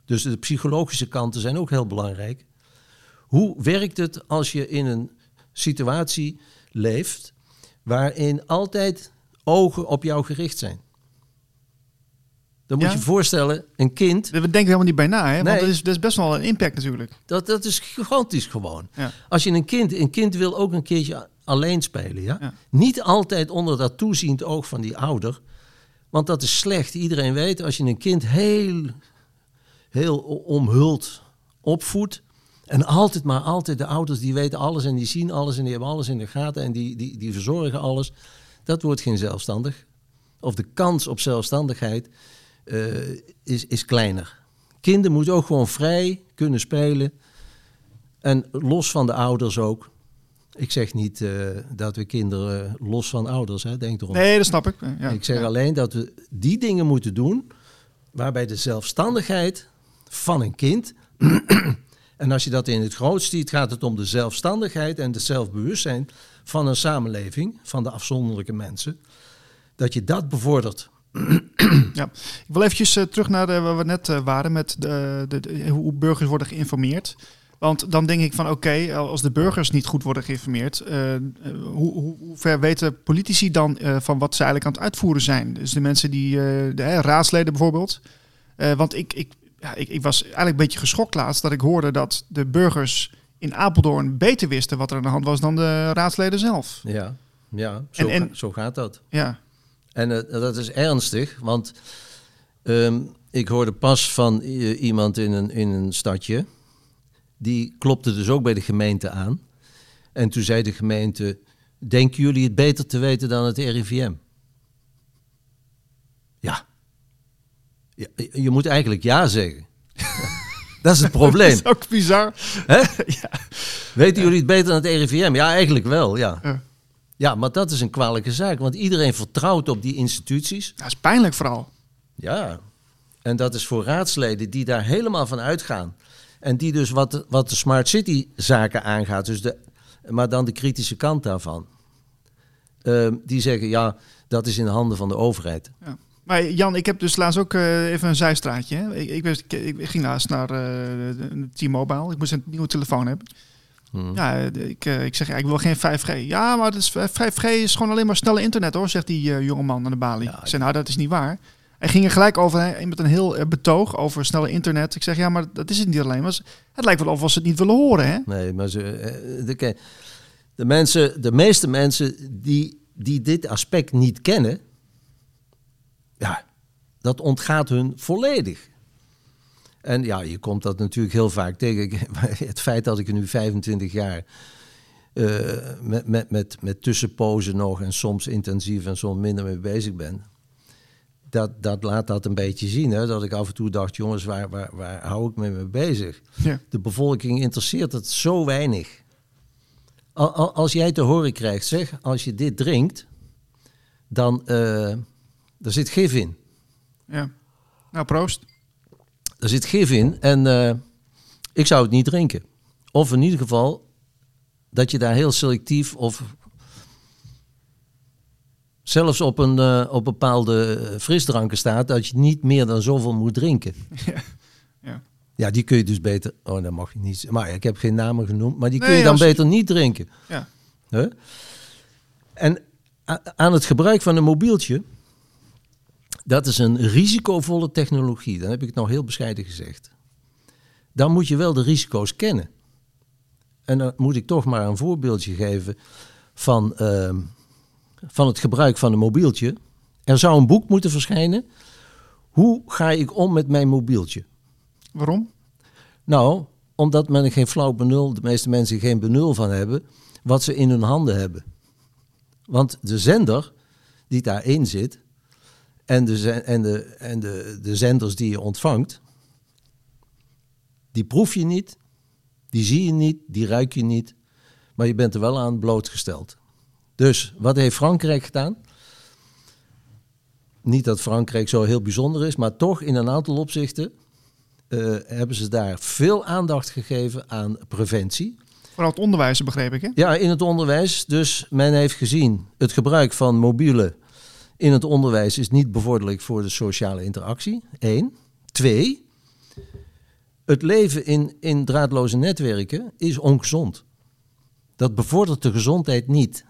Dus de psychologische kanten zijn ook heel belangrijk. Hoe werkt het als je in een situatie leeft waarin altijd ogen op jou gericht zijn? Dan moet Ja. je je voorstellen, een kind We denken helemaal niet bij na, hè? Want Nee. dat is, dat is best wel een impact natuurlijk. Dat, dat is gigantisch gewoon. Ja. Als je een kind, een kind wil ook een keertje alleen spelen, ja? Ja. Niet altijd onder dat toeziend oog van die ouder, want dat is slecht. Iedereen weet, als je een kind heel, heel omhuld opvoedt, en altijd maar altijd de ouders die weten alles en die zien alles en die hebben alles in de gaten en die, die, die verzorgen alles, dat wordt geen zelfstandig. Of de kans op zelfstandigheid eh, is, is kleiner. Kinderen moeten ook gewoon vrij kunnen spelen. En los van de ouders ook. Ik zeg niet eh, dat we kinderen los van ouders, hè, denk erom. Nee, dat snap ik. Ja. Ik zeg Ja. alleen dat we die dingen moeten doen waarbij de zelfstandigheid van een kind. en als je dat in het groot ziet, gaat het om de zelfstandigheid en het zelfbewustzijn van een samenleving, van de afzonderlijke mensen. Dat je dat bevordert. Ja. Ik wil eventjes eh, terug naar de, waar we net eh, waren met de, de, de- hoe burgers worden geïnformeerd. Want dan denk ik van oké, als de burgers niet goed worden geïnformeerd, eh, eh, hoe, hoe, hoe ver weten politici dan eh, van wat ze eigenlijk aan het uitvoeren zijn? Dus de mensen die, eh, de raadsleden bijvoorbeeld. Eh, want ik, ik, ja, ik, ik was eigenlijk een beetje geschokt laatst dat ik hoorde dat de burgers in Apeldoorn beter wisten wat er aan de hand was dan de raadsleden zelf. Ja, ja zo, En- zo gaat dat. Ja, En eh, dat is ernstig, want ehm, ik hoorde pas van i- iemand in een, in een stadje. Die klopte dus ook bij de gemeente aan. En toen zei de gemeente: Denken jullie het beter te weten dan het RIVM? Ja. ja je moet eigenlijk ja zeggen. dat is het probleem. dat is ook bizar. Hè? Weten jullie het beter dan het RIVM? Ja, eigenlijk wel, ja. Ja. Ja, maar dat is een kwalijke zaak, want iedereen vertrouwt op die instituties. Dat is pijnlijk vooral. Ja, en dat is voor raadsleden die daar helemaal van uitgaan. En die dus wat, de- wat de Smart City zaken aangaat, dus de, maar dan de kritische kant daarvan. Ehm, die zeggen, ja, dat is in de handen van de overheid. Ja. Maar Jan, ik heb dus laatst ook eh, even een zijstraatje. Hè. Ik, ik, wist- ik, ik ging laatst naar eh, T-Mobile. Ik moest een nieuwe telefoon hebben. Hmm. Ja, eh, ik, eh, ik zeg, ja, ik wil geen 5G. Ja, maar dat is, 5G is gewoon alleen maar snelle internet hoor, zegt die eh, jonge man aan de balie. Ja, ik zeg, nou dat is niet waar. Hij ging er gelijk over hè, met een heel eh, betoog over snelle internet. Ik zeg, ja, maar dat is het niet alleen. Maar het lijkt wel of ze het niet willen horen, hè? Nee, maar ze, eh, de, de, mensen, de meeste mensen die, die dit aspect niet kennen, ja, dat ontgaat hun volledig. En ja, je komt dat natuurlijk heel vaak tegen. Het feit dat ik er nu 25 jaar eh, met, met, met, met tussenpozen nog en soms intensief en soms minder mee bezig ben. Dat, dat laat dat een beetje zien. Hè? Dat ik af en toe dacht, jongens, waar, waar, waar hou ik me mee bezig? Ja. De bevolking interesseert het zo weinig. Al- al- Als jij te horen krijgt, zeg, als je dit drinkt, dan eh er zit gif in. ja. Nou, proost. Er zit gif in en eh, ik zou het niet drinken. Of in ieder geval dat je daar heel selectief of zelfs op een eh, op bepaalde frisdranken staat dat je niet meer dan zoveel moet drinken. Ja. Ja. Ja, die kun je dus beter. Oh, dat mag je niet. Maar ik heb geen namen genoemd, maar die kun je dan beter niet drinken. Ja. Hè? En aan het gebruik van een mobieltje, dat is een risicovolle technologie. Dan heb ik het nou heel bescheiden gezegd. Dan moet je wel de risico's kennen. En dan moet ik toch maar een voorbeeldje geven van, ehm, van het gebruik van een mobieltje. Er zou een boek moeten verschijnen. Hoe ga ik om met mijn mobieltje? Waarom? Nou, omdat men geen flauw benul, de meeste mensen geen benul van hebben, wat ze in hun handen hebben. Want de zender die daarin zit en de, en de, en de, de zenders die je ontvangt, die proef je niet, die zie je niet, die ruik je niet, maar je bent er wel aan blootgesteld. Dus wat heeft Frankrijk gedaan? Niet dat Frankrijk zo heel bijzonder is, maar toch in een aantal opzichten eh, hebben ze daar veel aandacht gegeven aan preventie. Vooral het onderwijs, begreep ik, hè? Ja, in het onderwijs. Dus men heeft gezien, het gebruik van mobielen in het onderwijs is niet bevorderlijk voor de sociale interactie. Eén. Twee. Het leven in, in draadloze netwerken is ongezond. Dat bevordert de gezondheid niet.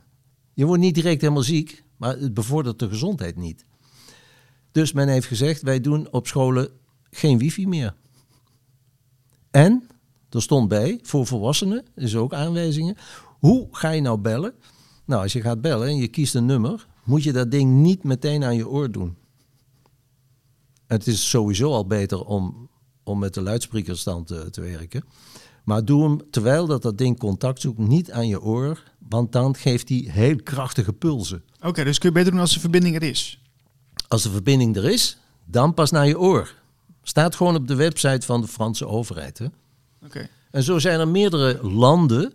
Je wordt niet direct helemaal ziek, maar het bevordert de gezondheid niet. Dus men heeft gezegd, wij doen op scholen geen wifi meer. En, er stond bij, voor volwassenen, is ook aanwijzingen. Hoe ga je nou bellen? Nou, als je gaat bellen en je kiest een nummer, moet je dat ding niet meteen aan je oor doen. Het is sowieso al beter om, om met de luidsprekerstand te, te werken. Maar doe hem terwijl dat, dat ding contact zoekt niet aan je oor, want dan geeft hij heel krachtige pulsen. Oké, dus kun je beter doen als de verbinding er is. Als de verbinding er is, dan pas naar je oor. Staat gewoon op de website van de Franse overheid. Hè? Oké. En zo zijn er meerdere landen,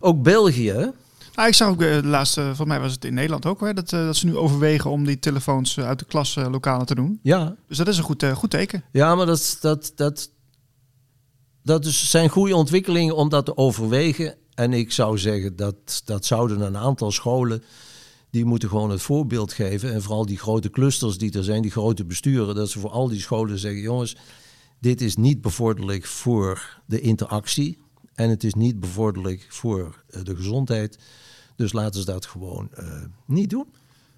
ook België. Nou, ik zag ook eh, de laatste, volgens mij was het in Nederland ook, hè, dat, eh, dat ze nu overwegen om die telefoons eh, uit de klaslokalen te doen. Ja, Dus dat is een goed, eh, goed teken. ja maar dat, dat, dat, dat is, zijn goede ontwikkelingen om dat te overwegen. En ik zou zeggen dat, dat zouden een aantal scholen, die moeten gewoon het voorbeeld geven. En vooral die grote clusters die er zijn, die grote besturen, dat ze voor al die scholen zeggen, jongens, dit is niet bevorderlijk voor de interactie. En het is niet bevorderlijk voor eh, de gezondheid. Dus laten ze dat gewoon eh, niet doen.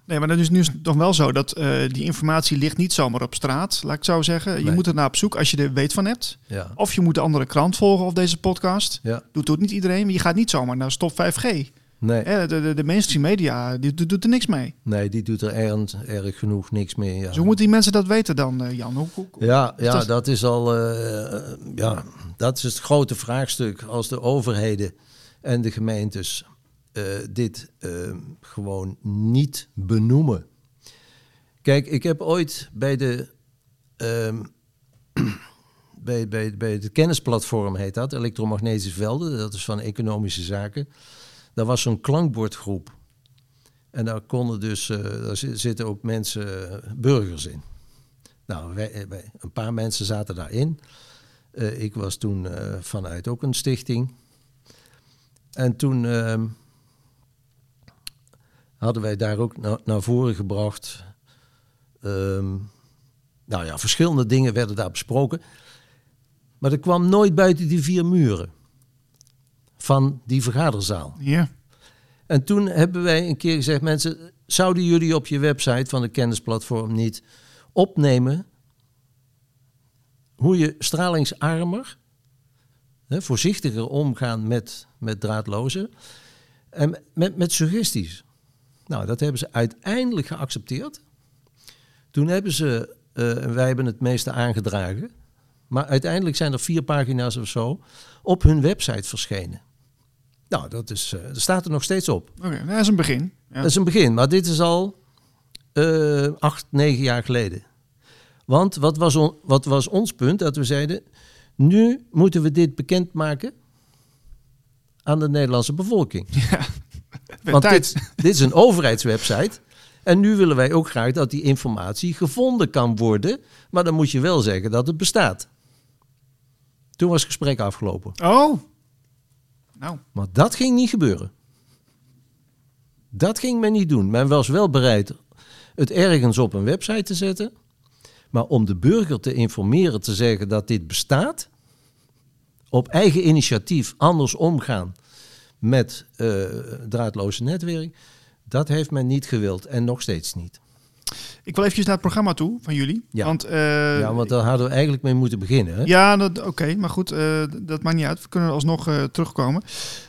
Nee, maar dat is nu toch wel zo dat eh, die informatie ligt niet zomaar op straat, laat ik het zo zeggen. Je Nee. moet er naar op zoek als je er weet van hebt. Ja. Of je moet de andere krant volgen of deze podcast. Ja. Doet, doet niet iedereen, maar je gaat niet zomaar naar Stop 5G. Nee. De, de, de mainstream media, die doet, doet er niks mee. Nee, die doet er erg, erg genoeg niks mee. Ja, Dus hoe moeten die mensen dat weten dan, eh, Jan? Hoe, hoe- ja, ja dat- dat is al. ja, dat is het grote vraagstuk. Als de overheden en de gemeentes dit eh, gewoon niet benoemen. Kijk, ik heb ooit bij de. ehm, bij, bij, het kennisplatform heet dat, elektromagnetische velden, dat is van economische zaken. Daar was zo'n klankbordgroep. En daar konden dus, eh, daar zi- zitten ook mensen, eh, burgers in. Nou, eh, een paar mensen zaten daarin. Eh, ik was toen eh, vanuit ook een stichting. En toen ehm, hadden wij daar ook na- naar voren gebracht. ehm, nou ja, verschillende dingen werden daar besproken. Maar er kwam nooit buiten die vier muren van die vergaderzaal. Ja. En toen hebben wij een keer gezegd, mensen, zouden jullie op je website van de kennisplatform niet opnemen hoe je stralingsarmer, hè, voorzichtiger omgaan met, met draadloze en met, met suggesties. Nou, dat hebben ze uiteindelijk geaccepteerd. Toen hebben ze, eh, wij hebben het meeste aangedragen, maar uiteindelijk zijn er vier pagina's of zo op hun website verschenen. Nou, dat, is, dat staat er nog steeds op. Oké, dat is een begin. Ja. Dat is een begin, maar dit is al eh, acht, negen jaar geleden. Want wat was, on- wat was ons punt? Dat we zeiden, nu moeten we dit bekendmaken aan de Nederlandse bevolking. Werd Want dit, dit is een overheidswebsite. En nu willen wij ook graag dat die informatie gevonden kan worden. Maar dan moet je wel zeggen dat het bestaat. Toen was het gesprek afgelopen. Oh. Nou, Maar dat ging niet gebeuren. Dat ging men niet doen. Men was wel bereid het ergens op een website te zetten. Maar om de burger te informeren, te zeggen dat dit bestaat. Op eigen initiatief anders omgaan met eh draadloze netwerk. Dat heeft men niet gewild en nog steeds niet. ik wil eventjes naar het programma toe van jullie. Ja. Want, eh, ja, want daar hadden we eigenlijk mee moeten beginnen. Hè? Ja, dat- oké, maar goed, eh, dat maakt niet uit. We kunnen alsnog terugkomen.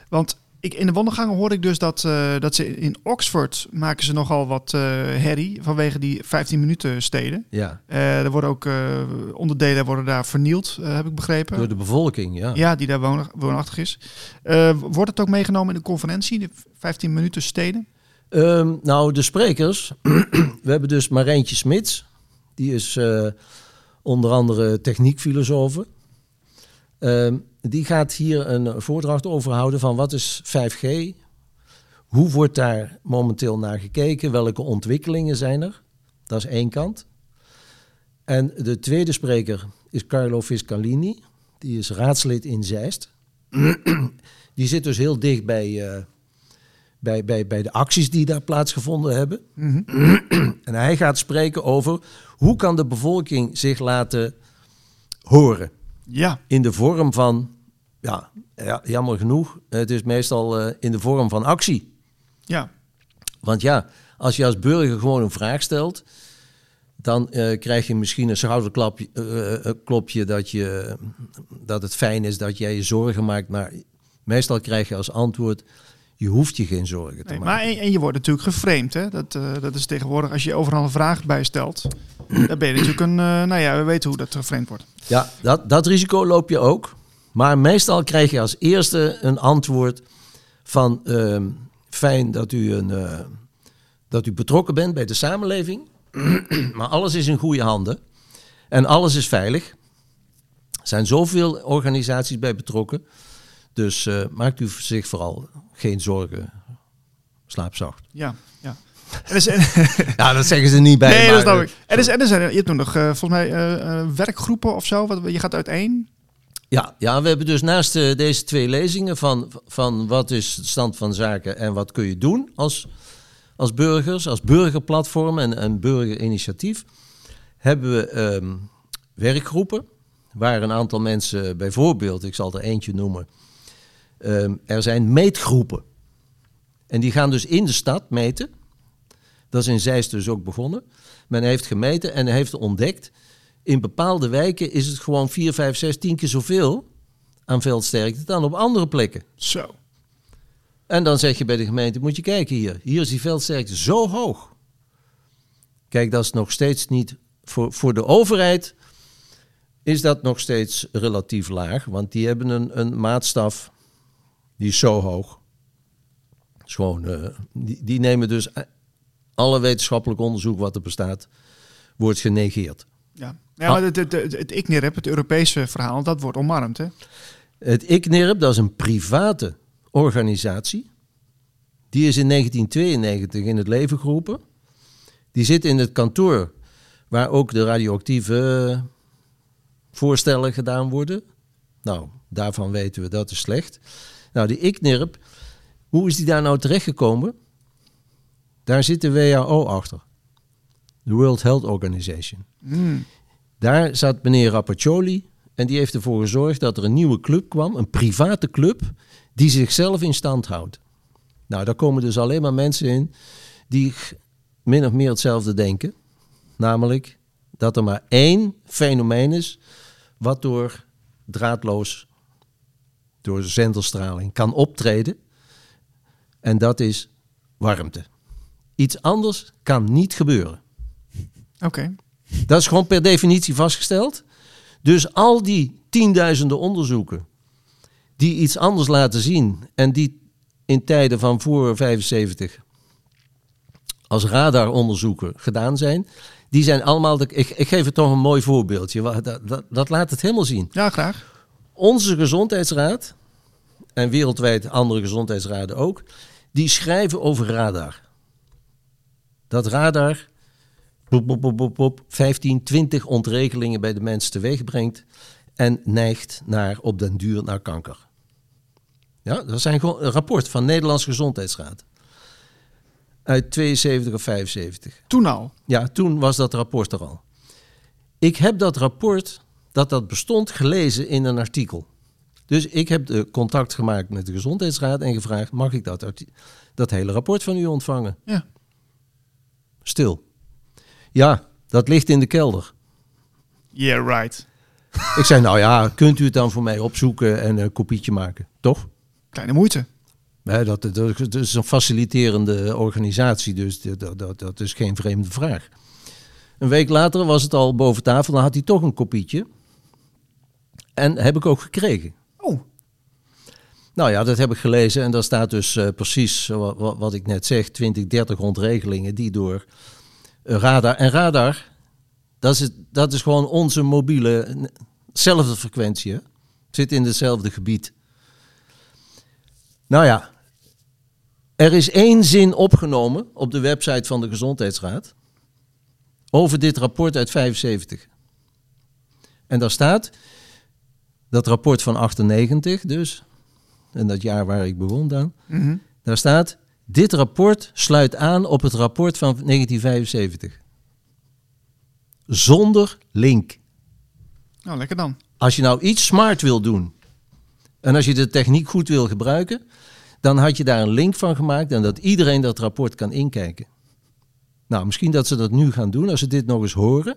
Want ik, in de wandelgangen hoorde ik dus dat, eh, dat ze in Oxford maken ze nogal wat eh herrie vanwege die 15 minuten steden. Ja, Eh, er worden ook onderdelen worden daar vernield, heb ik begrepen. door de bevolking, ja. Ja, die daar woon- woonachtig is. Wordt het ook meegenomen in de conferentie, de 15 minuten steden? Ehm, nou, de sprekers. we hebben dus Marijntje Smits. Die is onder andere techniekfilosoof. Ehm, die gaat hier een voordracht over houden van wat is 5G? Hoe wordt daar momenteel naar gekeken? Welke ontwikkelingen zijn er? Dat is één kant. En de tweede spreker is Carlo Fiscalini. Die is raadslid in Zeist. die zit dus heel dicht bij, eh, bij, bij, bij de acties die daar plaatsgevonden hebben. En hij gaat spreken over hoe kan de bevolking zich laten horen. Ja, In de vorm van, ja, ja jammer genoeg, het is meestal eh, in de vorm van actie. ja, Want ja, als je als burger gewoon een vraag stelt, dan eh, krijg je misschien een schouderklapje eh, klopje dat, je, dat het fijn is dat jij je zorgen maakt. Maar meestal krijg je als antwoord, je hoeft je geen zorgen te nee, maken. maar en, en je wordt natuurlijk geframed. Hè? Dat, dat is tegenwoordig, als je overal een vraag bij stelt, dan ben je natuurlijk een, nou ja, we weten hoe dat geframed wordt. Ja, dat, dat risico loop je ook. Maar meestal krijg je als eerste een antwoord van ehm, fijn dat u, een, eh, dat u betrokken bent bij de samenleving. maar alles is in goede handen. En alles is veilig. Er zijn zoveel organisaties bij betrokken. Dus eh, maakt u zich vooral geen zorgen. Slaap zacht. Ja, ja. En er zijn, Ja, dat zeggen ze niet bij. nee, dat maar, snap ik. En er zijn, er zijn, je hebt nog eh, volgens mij werkgroepen of zo. Wat, je gaat uiteen. Ja, ja, we hebben dus naast eh, deze twee lezingen van, van wat is de stand van zaken en wat kun je doen als, als burgers, als burgerplatform en, en burgerinitiatief, hebben we ehm, werkgroepen waar een aantal mensen, bijvoorbeeld, ik zal er eentje noemen, ehm, er zijn meetgroepen. En die gaan dus in de stad meten. Dat is in Zeist dus ook begonnen. Men heeft gemeten en heeft ontdekt in bepaalde wijken is het gewoon 4, 5, 6, 10 keer zoveel aan veldsterkte dan op andere plekken. Zo. En dan zeg je bij de gemeente, moet je kijken hier. Hier is die veldsterkte zo hoog. Kijk, dat is nog steeds niet... Voor, voor de overheid is dat nog steeds relatief laag. Want die hebben een, een maatstaf die is zo hoog. Is gewoon, eh, die, die nemen dus alle wetenschappelijk onderzoek wat er bestaat, wordt genegeerd. Ja, ja maar het, het, het, het ICNIRP, het Europese verhaal, dat wordt omarmd. Hè? Het ICNIRP, dat is een private organisatie. Die is in 1992 in het leven geroepen. Die zit in het kantoor waar ook de radioactieve voorstellen gedaan worden. Nou, daarvan weten we dat is slecht. Nou, die ICNIRP, hoe is die daar nou terechtgekomen? Daar zit de WHO achter. De World Health Organization. Daar zat meneer Rapaccioli en die heeft ervoor gezorgd dat er een nieuwe club kwam, een private club, die zichzelf in stand houdt. Nou, daar komen dus alleen maar mensen in die min of meer hetzelfde denken. Namelijk dat er maar één fenomeen is wat door draadloos, door zenderstraling kan optreden. En dat is warmte. Iets anders kan niet gebeuren. Oké. Dat is gewoon per definitie vastgesteld. Dus al die tienduizenden onderzoeken die iets anders laten zien en die in tijden van voor 75 als radaronderzoeken gedaan zijn, die zijn allemaal. De, ik, ik geef het toch een mooi voorbeeldje. Dat, dat, dat laat het helemaal zien. Ja, graag. Onze gezondheidsraad, en wereldwijd andere gezondheidsraden ook, die schrijven over radar. Dat radar boep, boep, boep, boep, boep, 15, 20 ontregelingen bij de mens teweeg brengt en neigt naar, op den duur naar kanker. Ja, dat zijn gewoon een rapport van Nederlands Gezondheidsraad. Uit 72 of 75. Toen al. Ja, toen was dat rapport er al. Ik heb dat rapport, dat dat bestond, gelezen in een artikel. Dus ik heb de contact gemaakt met de Gezondheidsraad en gevraagd: mag ik dat, dat hele rapport van u ontvangen? Ja. Stil. Ja, dat ligt in de kelder. Yeah, right. Ik zei: Nou ja, kunt u het dan voor mij opzoeken en een kopietje maken? Toch? Kleine moeite. Hè, dat, dat, dat is een faciliterende organisatie, dus dat, dat, dat is geen vreemde vraag. Een week later was het al boven tafel, dan had hij toch een kopietje. En heb ik ook gekregen. Oh, Nou ja, dat heb ik gelezen en daar staat dus eh, precies wat, wat, wat ik net zeg, 20, 30 ontregelingen die door radar. En radar, dat is, het, dat is gewoon onze mobiele, zelfde frequentie, hè? zit in hetzelfde gebied. Nou ja, er is één zin opgenomen op de website van de Gezondheidsraad over dit rapport uit 75. En daar staat, dat rapport van 98 dus, en dat jaar waar ik begon dan, mhm. daar staat, dit rapport sluit aan op het rapport van 1975. Zonder link. nou lekker dan. Als je nou iets smart wil doen en als je de techniek goed wil gebruiken, dan had je daar een link van gemaakt en dat iedereen dat rapport kan inkijken. Nou, misschien dat ze dat nu gaan doen als ze dit nog eens horen.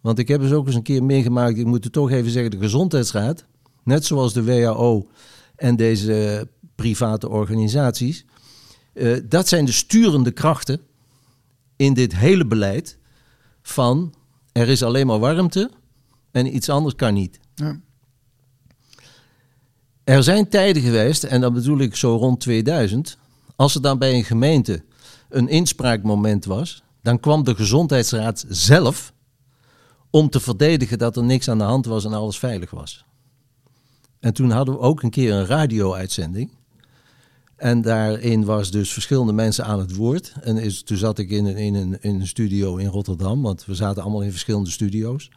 Want ik heb dus ook eens een keer meegemaakt, ik moet het toch even zeggen, de Gezondheidsraad, net zoals de WHO en deze private organisaties, eh, dat zijn de sturende krachten in dit hele beleid van er is alleen maar warmte en iets anders kan niet. Ja. Er zijn tijden geweest, en dat bedoel ik zo rond 2000, als er dan bij een gemeente een inspraakmoment was, dan kwam de gezondheidsraad zelf om te verdedigen dat er niks aan de hand was en alles veilig was. En toen hadden we ook een keer een radio-uitzending. En daarin was dus verschillende mensen aan het woord. En toen zat ik in een, in, een, in een studio in Rotterdam, want we zaten allemaal in verschillende studio's.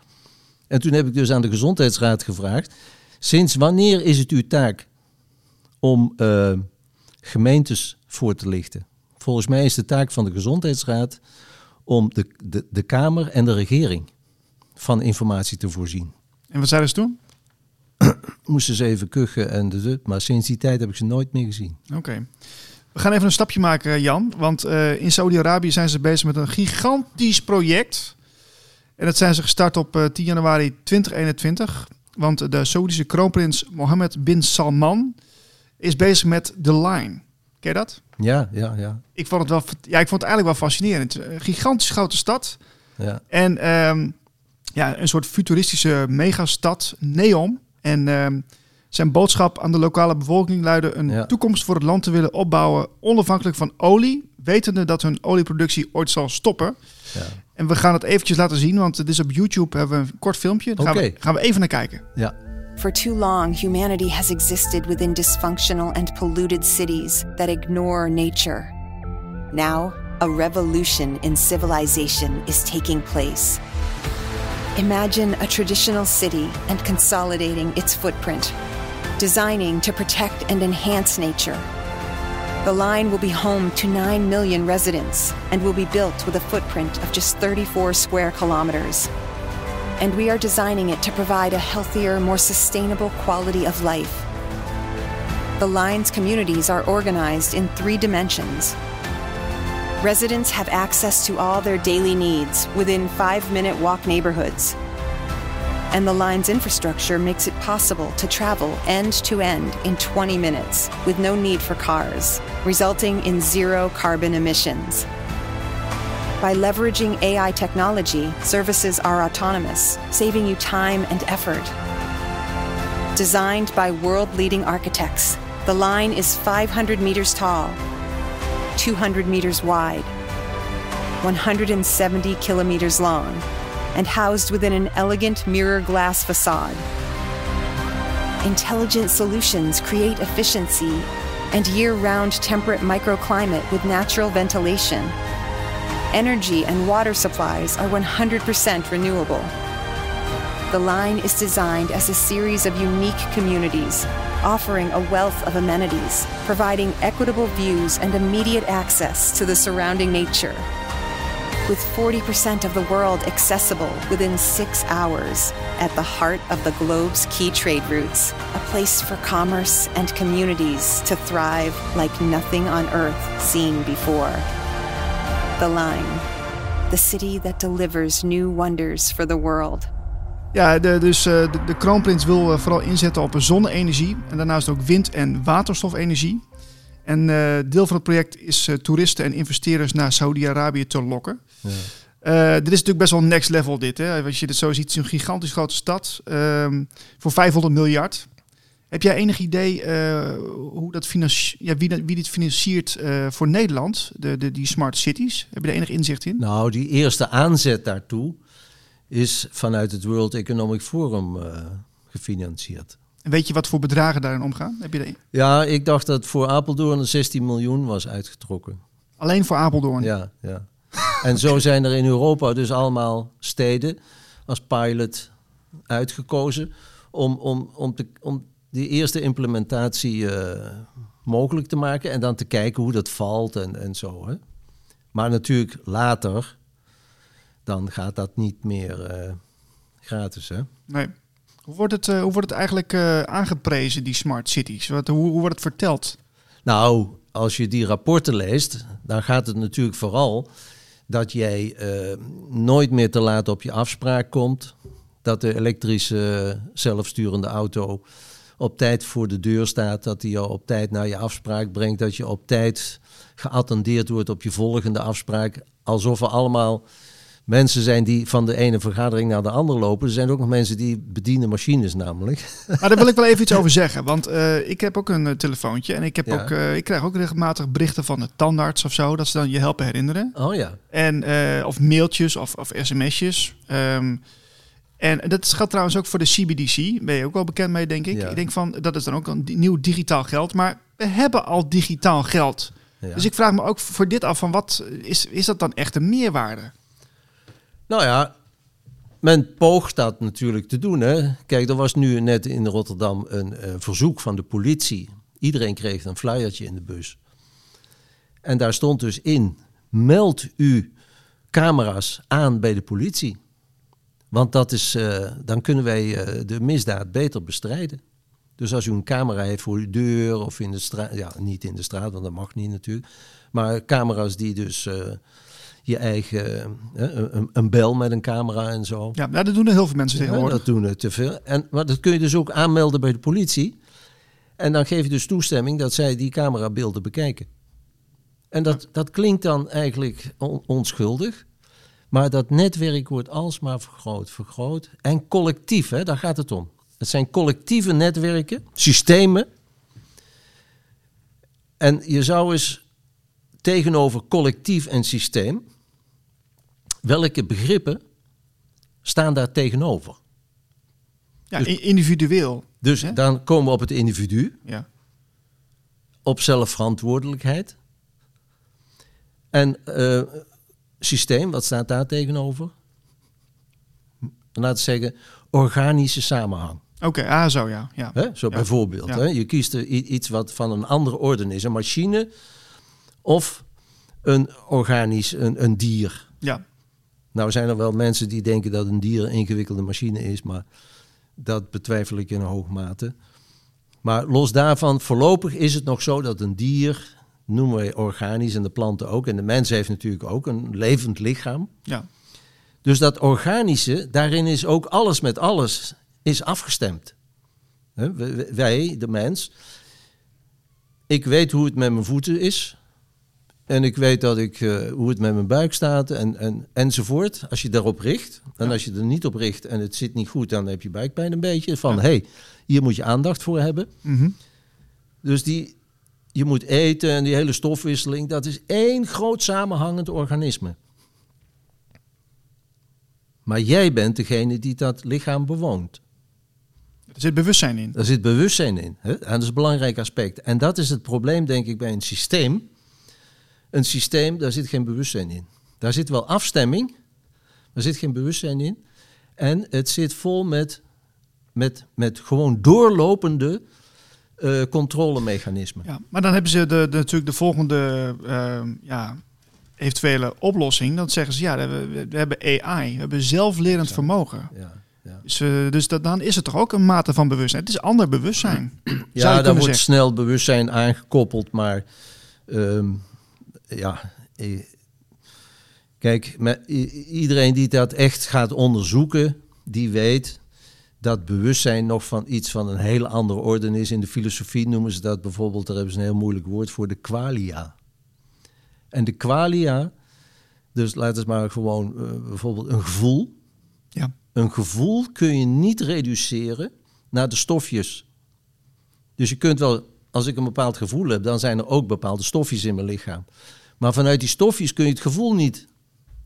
En toen heb ik dus aan de gezondheidsraad gevraagd: sinds wanneer is het uw taak om eh, gemeentes voor te lichten? Volgens mij is de taak van de gezondheidsraad om de, de, de Kamer en de regering van informatie te voorzien. En wat zeiden ze toen? Moesten ze even kuchen en de maar sinds die tijd heb ik ze nooit meer gezien. Oké. We gaan even een stapje maken, Jan. Want eh, in Saudi-Arabië zijn ze bezig met een gigantisch project. En dat zijn ze gestart op eh, 10 januari 2021. Want de Saoedische kroonprins Mohammed bin Salman is bezig met The Line. Ken je dat? Ja, ja, ja. Ik vond het, wel, ja, ik vond het eigenlijk wel fascinerend. Een gigantisch grote stad. ja. En ehm, ja, een soort futuristische megastad, Neom. En ehm, zijn boodschap aan de lokale bevolking luidde een Ja. toekomst voor het land te willen opbouwen, onafhankelijk van olie, wetende dat hun olieproductie ooit zal stoppen. ja. En we gaan het eventjes laten zien, want het is op YouTube, hebben we een kort filmpje. Daar gaan, we, Oké. gaan we even naar kijken. ja. For too long, humanity has existed within dysfunctional and polluted cities that ignore nature. Now, a revolution in civilization is taking place. Imagine a traditional city and consolidating its footprint, designing to protect and enhance nature. The line will be home to 9 million residents and will be built with a footprint of just 34 square kilometers and we are designing it to provide a healthier, more sustainable quality of life. The line's communities are organized in three dimensions. Residents have access to all their daily needs within five minute walk neighborhoods. And the line's infrastructure makes it possible to travel end to end in 20 minutes with no need for cars, resulting in zero carbon emissions. By leveraging AI technology, services are autonomous, saving you time and effort. Designed by world leading architects, The line is 500 meters tall, 200 meters wide, 170 kilometers long, and housed within an elegant mirror glass facade. Intelligent solutions create efficiency and year round temperate microclimate with natural ventilation. Energy and water supplies are 100% renewable. The line is designed as a series of unique communities, offering a wealth of amenities, providing equitable views and immediate access to the surrounding nature. With 40% of the world accessible within six hours, at the heart of the globe's key trade routes, a place for commerce and communities to thrive like nothing on earth seen before. The Line, the city that delivers new wonders for the world. Ja, de, dus eh, de, de kroonprins wil eh, vooral inzetten op zonne-energie en daarnaast ook wind- en waterstofenergie. En eh, deel van het project is toeristen en investeerders naar Saudi-Arabië te lokken. Ja. Dit is natuurlijk best wel next level dit. Hè? Als je dit zo ziet, het is een gigantisch grote stad ehm, voor 500 miljard. Heb jij enig idee hoe dat ja, wie, dat, wie dit financiert voor Nederland, de, de, die smart cities? Heb je er enig inzicht in? Nou, die eerste aanzet daartoe is vanuit het World Economic Forum eh, gefinancierd. En weet je wat voor bedragen daarin omgaan? Heb je er Ja, ik dacht dat voor Apeldoorn 16 miljoen was uitgetrokken. alleen voor Apeldoorn? Ja, ja. En zo zijn er in Europa dus allemaal steden als pilot uitgekozen om, om, om, te, om die eerste implementatie eh, mogelijk te maken en dan te kijken hoe dat valt en, en zo. Hè. Maar natuurlijk later, dan gaat dat niet meer eh, gratis. Hè. Nee. Hoe wordt het, eh, hoe wordt het eigenlijk eh, aangeprezen, die smart cities? Wat, hoe, hoe wordt het verteld? Nou, als je die rapporten leest, dan gaat het natuurlijk vooral dat jij nooit meer te laat op je afspraak komt. Dat de elektrische zelfsturende auto op tijd voor de deur staat. Dat die jou op tijd naar je afspraak brengt. Dat je op tijd geattendeerd wordt op je volgende afspraak. Alsof er allemaal mensen zijn die van de ene vergadering naar de andere lopen. Er zijn ook nog mensen die bedienen machines namelijk. Maar daar wil ik wel even iets over zeggen. Want eh, ik heb ook een eh, telefoontje. En ik, heb Ja. ook, eh, ik krijg ook regelmatig berichten van de tandarts of zo. Dat ze dan je helpen herinneren. Oh ja. En, of mailtjes of, of sms'jes. Ehm, en dat geldt trouwens ook voor de CBDC. Ben je ook wel bekend mee, denk ik. Ja. Ik denk van, dat is dan ook een nieuw digitaal geld. Maar we hebben al digitaal geld. ja. Dus ik vraag me ook voor dit af van, wat is, is dat dan echt een meerwaarde? Nou ja, men poogt dat natuurlijk te doen. Hè. Kijk, er was nu net in Rotterdam een eh, verzoek van de politie. Iedereen kreeg een flyertje in de bus. En daar stond dus in: meld uw camera's aan bij de politie. Want dat is, eh, dan kunnen wij eh, de misdaad beter bestrijden. Dus als u een camera heeft voor uw deur of in de straat, ja, niet in de straat, want dat mag niet natuurlijk. Maar camera's die dus je eigen, een, een bel met een camera en zo. Ja, nou, dat doen er heel veel mensen Ja, tegenwoordig. dat doen er te veel. En, maar dat kun je dus ook aanmelden bij de politie. En dan geef je dus toestemming dat zij die camerabeelden bekijken. En dat, dat klinkt dan eigenlijk on- onschuldig. Maar dat netwerk wordt alsmaar vergroot, vergroot. En collectief, hè, daar gaat het om. Het zijn collectieve netwerken, systemen. En je zou eens tegenover collectief en systeem, welke begrippen staan daar tegenover? Ja, i- individueel. Dus Hè? dan komen we op het individu, Ja. op zelfverantwoordelijkheid. En eh, systeem, wat staat daar tegenover? Laten we zeggen, organische samenhang. Oké, ah zo ja. ja. Hè? Zo Ja. bijvoorbeeld. Ja. Hè? Je kiest er iets wat van een andere orde is. Een machine of een organisch, een, een dier. Ja. Nou zijn er wel mensen die denken dat een dier een ingewikkelde machine is, maar dat betwijfel ik in een hoge mate. Maar los daarvan, voorlopig is het nog zo dat een dier, noemen wij organisch en de planten ook, en de mens heeft natuurlijk ook een levend lichaam. ja. Dus dat organische, daarin is ook alles met alles is afgestemd. Wij, de mens, ik weet hoe het met mijn voeten is. En ik weet dat ik, eh, hoe het met mijn buik staat en, en, enzovoort. Als je daarop richt. En Ja. als je er niet op richt en het zit niet goed, dan heb je buikpijn een beetje. Van, hé, hey, hier moet je aandacht voor hebben. Mhm. Dus die, je moet eten en die hele stofwisseling, dat is één groot samenhangend organisme. Maar jij bent degene die dat lichaam bewoont. Er zit bewustzijn in. Daar zit bewustzijn in. Hè? En dat is een belangrijk aspect. En dat is het probleem, denk ik, bij een systeem. Een systeem, daar zit geen bewustzijn in. Daar zit wel afstemming, er zit geen bewustzijn in. En het zit vol met, met, met gewoon doorlopende uh, controlemechanismen. Ja, maar dan hebben ze de, de natuurlijk de volgende uh, ja, eventuele oplossing. Dan zeggen ze, ja, we, we hebben AI, we hebben zelflerend vermogen. Ja. Ja. Dus, uh, dus dat, dan is het toch ook een mate van bewustzijn. Het is ander bewustzijn. Ja, daar wordt snel bewustzijn aangekoppeld, maar um, ja, kijk, met, iedereen die dat echt gaat onderzoeken, die weet dat bewustzijn nog van iets van een hele andere orde is. In de filosofie noemen ze dat bijvoorbeeld, daar hebben ze een heel moeilijk woord voor, de qualia. En de qualia, dus laten we maar gewoon uh, bijvoorbeeld een gevoel. Ja. Een gevoel kun je niet reduceren naar de stofjes. Dus je kunt wel, als ik een bepaald gevoel heb, dan zijn er ook bepaalde stofjes in mijn lichaam. Maar vanuit die stofjes kun je het gevoel niet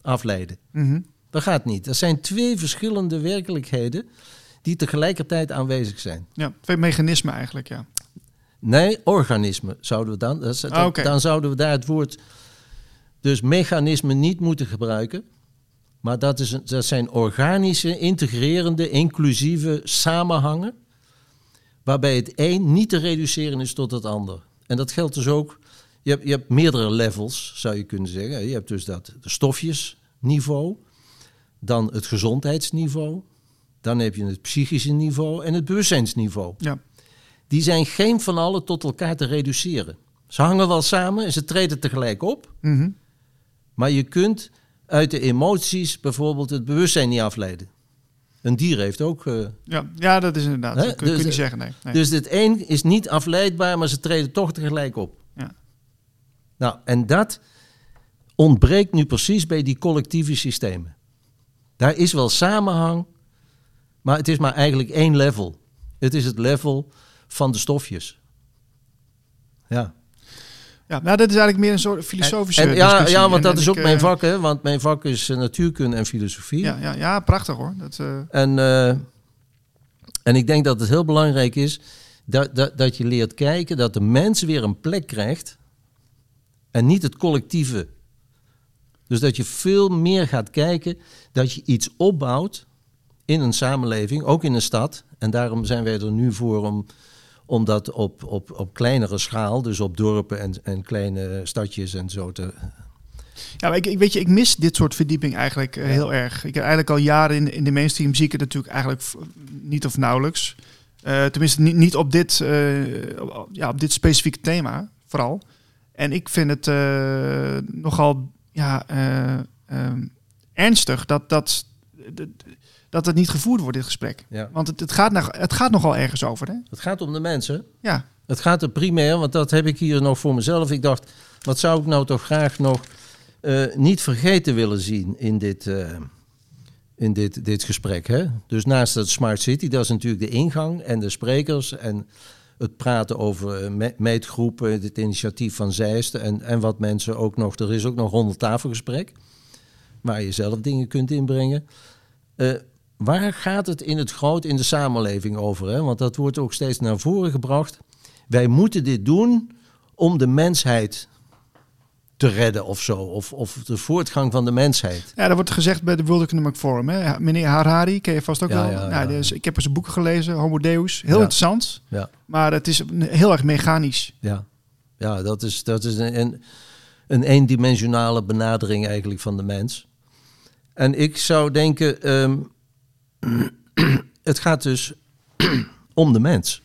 afleiden. Mm Dat gaat niet. Dat zijn twee verschillende werkelijkheden die tegelijkertijd aanwezig zijn. Ja, twee mechanismen eigenlijk, ja. Nee, organismen zouden we dan. Dat, ah, Dan zouden we daar het woord dus mechanismen niet moeten gebruiken. Maar dat, is een, dat zijn organische, integrerende, inclusieve samenhangen. Waarbij het een niet te reduceren is tot het ander. En dat geldt dus ook. Je hebt, je hebt meerdere levels, zou je kunnen zeggen. Je hebt dus dat de stofjesniveau. Dan het gezondheidsniveau. Dan heb je het psychische niveau en het bewustzijnsniveau. Ja. Die zijn geen van allen tot elkaar te reduceren. Ze hangen wel samen en ze treden tegelijk op. Mm Maar je kunt uit de emoties bijvoorbeeld het bewustzijn niet afleiden. Een dier heeft ook. Uh, ja, ja, dat is inderdaad. Dat kun, dus, je niet zeggen. Nee, nee. Dus het een is niet afleidbaar, maar ze treden toch tegelijk op. Ja. Nou, en dat ontbreekt nu precies bij die collectieve systemen. Daar is wel samenhang, maar het is maar eigenlijk één level. Het is het level van de stofjes. Ja. Ja, nou, dat is eigenlijk meer een soort filosofische en, ja, ja, want dat is ook mijn eh, vak, hè? Want mijn vak is uh, natuurkunde en filosofie. Ja, ja, ja prachtig hoor. Dat, uh... En, en ik denk dat het heel belangrijk is dat, dat, dat je leert kijken dat de mens weer een plek krijgt en niet het collectieve. Dus dat je veel meer gaat kijken dat je iets opbouwt in een samenleving, ook in een stad. En daarom zijn wij er nu voor om, om dat op, op, op kleinere schaal, dus op dorpen en, en kleine stadjes en zo te. Ja, maar ik, ik weet je, ik mis dit soort verdieping eigenlijk uh, heel erg. Ik heb eigenlijk al jaren in, in de mainstream zie ik het natuurlijk eigenlijk niet of nauwelijks. Uh, tenminste, niet, niet op, dit, uh, ja, op dit specifieke thema, vooral. En ik vind het nogal ja, ehm, ernstig dat, dat dat het niet gevoerd wordt, dit gesprek. Ja. Want het, het, gaat nog, het gaat nogal ergens over. Hè? Het gaat om de mensen. Ja. Het gaat er primair, want dat heb ik hier nog voor mezelf. Ik dacht, wat zou ik nou toch graag nog uh, niet vergeten willen zien in dit, uh, in dit, dit gesprek. Hè? Dus naast het Smart City, dat is natuurlijk de ingang en de sprekers en het praten over uh, meetgroepen, het initiatief van Zeist en, en wat mensen ook nog. Er is ook nog rond tafelgesprek, waar je zelf dingen kunt inbrengen. Uh, Waar gaat het in het groot in de samenleving over? Hè? Want dat wordt ook steeds naar voren gebracht. Wij moeten dit doen om de mensheid te redden of zo. Of, of de voortgang van de mensheid. Ja, dat wordt gezegd bij de World Economic Forum. Hè? Meneer Harari, ken je vast ook wel. Ja, nou, dus, ik heb zijn boeken gelezen, Homo Deus. Heel interessant. Ja. Maar het is heel erg mechanisch. Ja, ja dat is, dat is een, een, een eendimensionale benadering eigenlijk van de mens. En ik zou denken... Ehm, het gaat dus om de mens.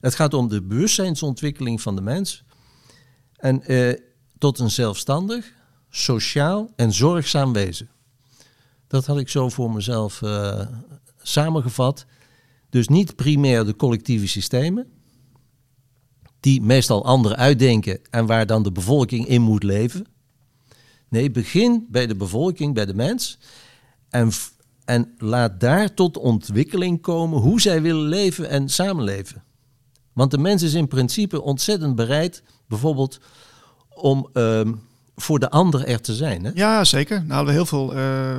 Het gaat om de bewustzijnsontwikkeling van de mens. En eh, tot een zelfstandig, sociaal en zorgzaam wezen. Dat had ik zo voor mezelf uh, samengevat. Dus niet primair de collectieve systemen, die meestal anderen uitdenken en waar dan de bevolking in moet leven. Nee, begin bij de bevolking, bij de mens. En en laat daar tot ontwikkeling komen hoe zij willen leven en samenleven. Want de mens is in principe ontzettend bereid, bijvoorbeeld, om ehm, voor de ander er te zijn. Hè? Ja, zeker. Daar halen we heel veel eh,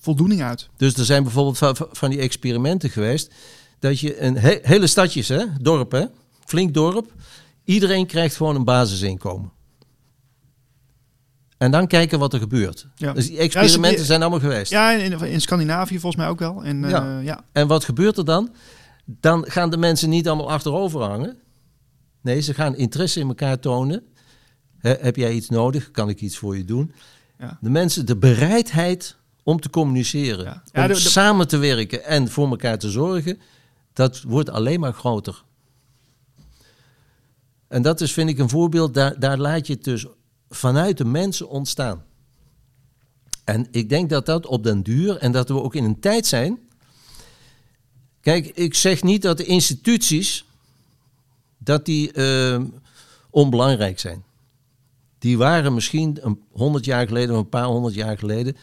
voldoening uit. Dus er zijn bijvoorbeeld van, van die experimenten geweest. Dat je een he- hele stadjes, hè, dorp, hè, flink dorp. Iedereen krijgt gewoon een basisinkomen. En dan kijken wat er gebeurt. Ja. Dus die experimenten die- zijn allemaal geweest. Ja, in, in Scandinavië volgens mij ook wel. En, eh, Ja. ja. En wat gebeurt er dan? Dan gaan de mensen niet allemaal achterover hangen. Nee, ze gaan interesse in elkaar tonen. Heb jij iets nodig? Kan ik iets voor je doen? Ja. De mensen, de bereidheid om te communiceren, Ja. Ja, om de- de- samen te werken en voor elkaar te zorgen, dat wordt alleen maar groter. En dat is, vind ik, een voorbeeld, daar, daar laat je het dus vanuit de mensen ontstaan. En ik denk dat dat op den duur, en dat we ook in een tijd zijn. Kijk, ik zeg niet dat de instituties dat die eh, onbelangrijk zijn. Die waren misschien een honderd jaar geleden of een paar honderd jaar geleden,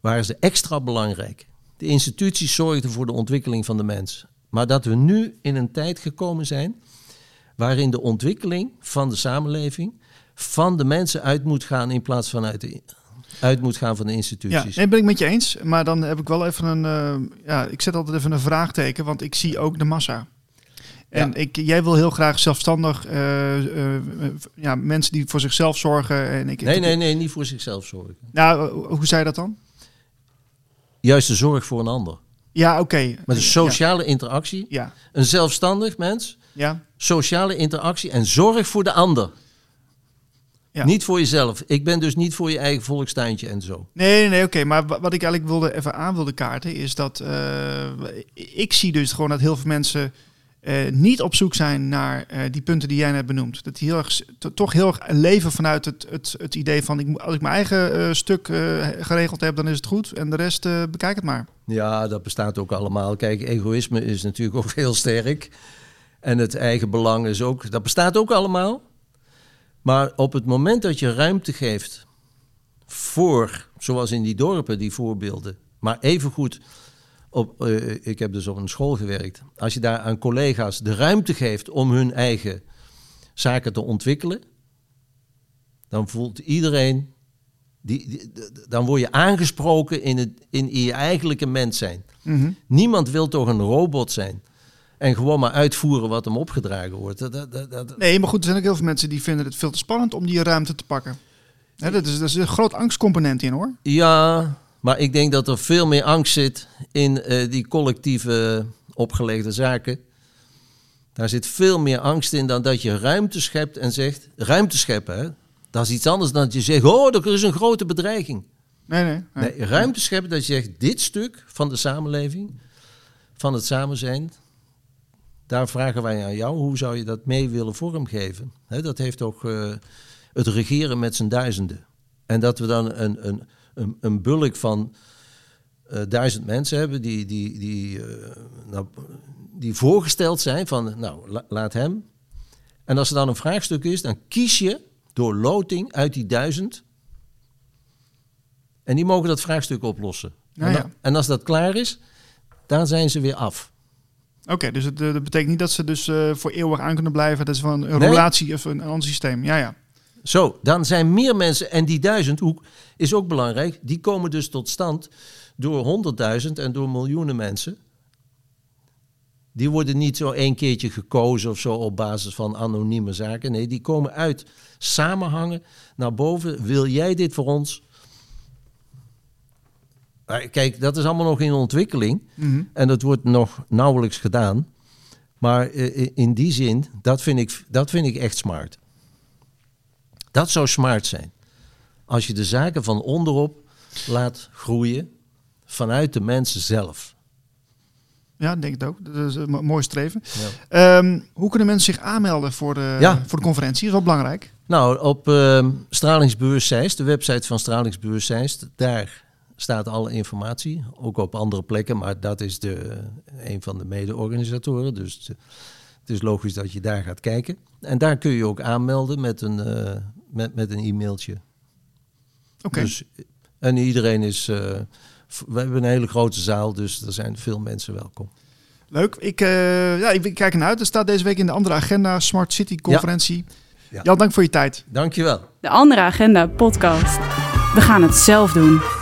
waren ze extra belangrijk. De instituties zorgden voor de ontwikkeling van de mens. Maar dat we nu in een tijd gekomen zijn waarin de ontwikkeling van de samenleving van de mensen uit moet gaan in plaats van uit, de, uit moet gaan van de Ja, instituties. nee, ben ik met je eens. Maar dan heb ik wel even een. eh, ja, ik zet altijd even een vraagteken, want ik zie ook de massa. En Ja. ik, jij wil heel graag zelfstandig eh, eh, ja, mensen die voor zichzelf zorgen. En ik, Nee, nee, nee, niet voor zichzelf zorgen. Nou, hoe zei je dat dan? Juist de zorg voor een ander. Ja, oké. Met een sociale interactie. Ja, Een zelfstandig mens, ja, sociale interactie en zorg voor de ander. Ja. Niet voor jezelf. Ik ben dus niet voor je eigen volkstuintje en zo. Nee, nee, nee oké. Maar wa- wat ik eigenlijk wilde even aan wilde kaarten is dat eh, ik zie dus gewoon dat heel veel mensen eh, niet op zoek zijn naar eh, die punten die jij net benoemt. Dat die heel erg, toch heel erg leven vanuit het, het, het idee van ik, als ik mijn eigen stuk geregeld heb, dan is het goed. En de rest bekijk het maar. Ja, dat bestaat ook allemaal. Kijk, egoïsme is natuurlijk ook heel sterk. En het eigen belang is ook, dat bestaat ook allemaal. Maar op het moment dat je ruimte geeft voor, zoals in die dorpen, die voorbeelden, maar evengoed, op, eh, ik heb dus op een school gewerkt, als je daar aan collega's de ruimte geeft om hun eigen zaken te ontwikkelen, dan voelt iedereen, die, dan word je aangesproken in, het, in je eigenlijke mens zijn. Mhm. Niemand wil toch een robot zijn en gewoon maar uitvoeren wat hem opgedragen wordt. Dat, dat, dat, Nee, maar goed, er zijn ook heel veel mensen die vinden het veel te spannend om die ruimte te pakken. Hè, dat, is, dat is een groot angstcomponent in hoor. Ja, maar ik denk dat er veel meer angst zit in eh, die collectieve opgelegde zaken. Daar zit veel meer angst in dan dat je ruimte schept en zegt... Ruimte scheppen, hè? Dat is iets anders dan dat je zegt... Oh, er is een grote bedreiging. Nee, nee. nee. Nee, ruimte scheppen dat je zegt... Dit stuk van de samenleving, van het samen zijn... Daar vragen wij aan jou, hoe zou je dat mee willen vormgeven? Dat heeft ook eh, het regeren met z'n duizenden. En dat we dan een, een, een, een bulk van eh, duizend mensen hebben die, die, die, eh, nou, die voorgesteld zijn van, nou, la- laat hem. En als er dan een vraagstuk is, dan kies je door loting uit die duizend. En die mogen dat vraagstuk oplossen. Ja, en, ja. dan- en als dat klaar is, dan zijn ze weer af. Oké, dus het, eh, dat betekent niet dat ze dus eh, voor eeuwig aan kunnen blijven. Dat is van een Nee. relatie of een, ander systeem. Ja, ja. Zo, dan zijn meer mensen, en die duizend hoe, is ook belangrijk, die komen dus tot stand door honderdduizend en door miljoenen mensen. Die worden niet zo één keertje gekozen of zo op basis van anonieme zaken. Nee, die komen uit samenhangen naar boven. Wil jij dit voor ons? Maar Kijk, dat is allemaal nog in ontwikkeling. Mhm. En dat wordt nog nauwelijks gedaan. Maar eh, in die zin, dat vind, ik, dat vind ik echt smart. Dat zou smart zijn. Als je de zaken van onderop laat groeien vanuit de mensen zelf. Ja, denk het ook. Dat is een mo- mooi streven. Ja. Ehm, hoe kunnen mensen zich aanmelden voor de, Ja. voor de conferentie? Dat is wel belangrijk. Nou, op Zeist, de website van Stralingsbeurs Zeist, daar staat alle informatie. Ook op andere plekken, maar dat is de, een van de mede-organisatoren. Dus het, het is logisch dat je daar gaat kijken. En daar kun je ook aanmelden met een, eh, met, met een e-mailtje. Oké. Dus, en iedereen is. eh, we hebben een hele grote zaal, dus er zijn veel mensen welkom. Leuk. Ik, eh, ja, ik, ik kijk ernaar uit. Er staat deze week in de andere agenda Smart City conferentie. Ja. Jan, dank voor je tijd. Dankjewel. De andere agenda podcast. We gaan het zelf doen.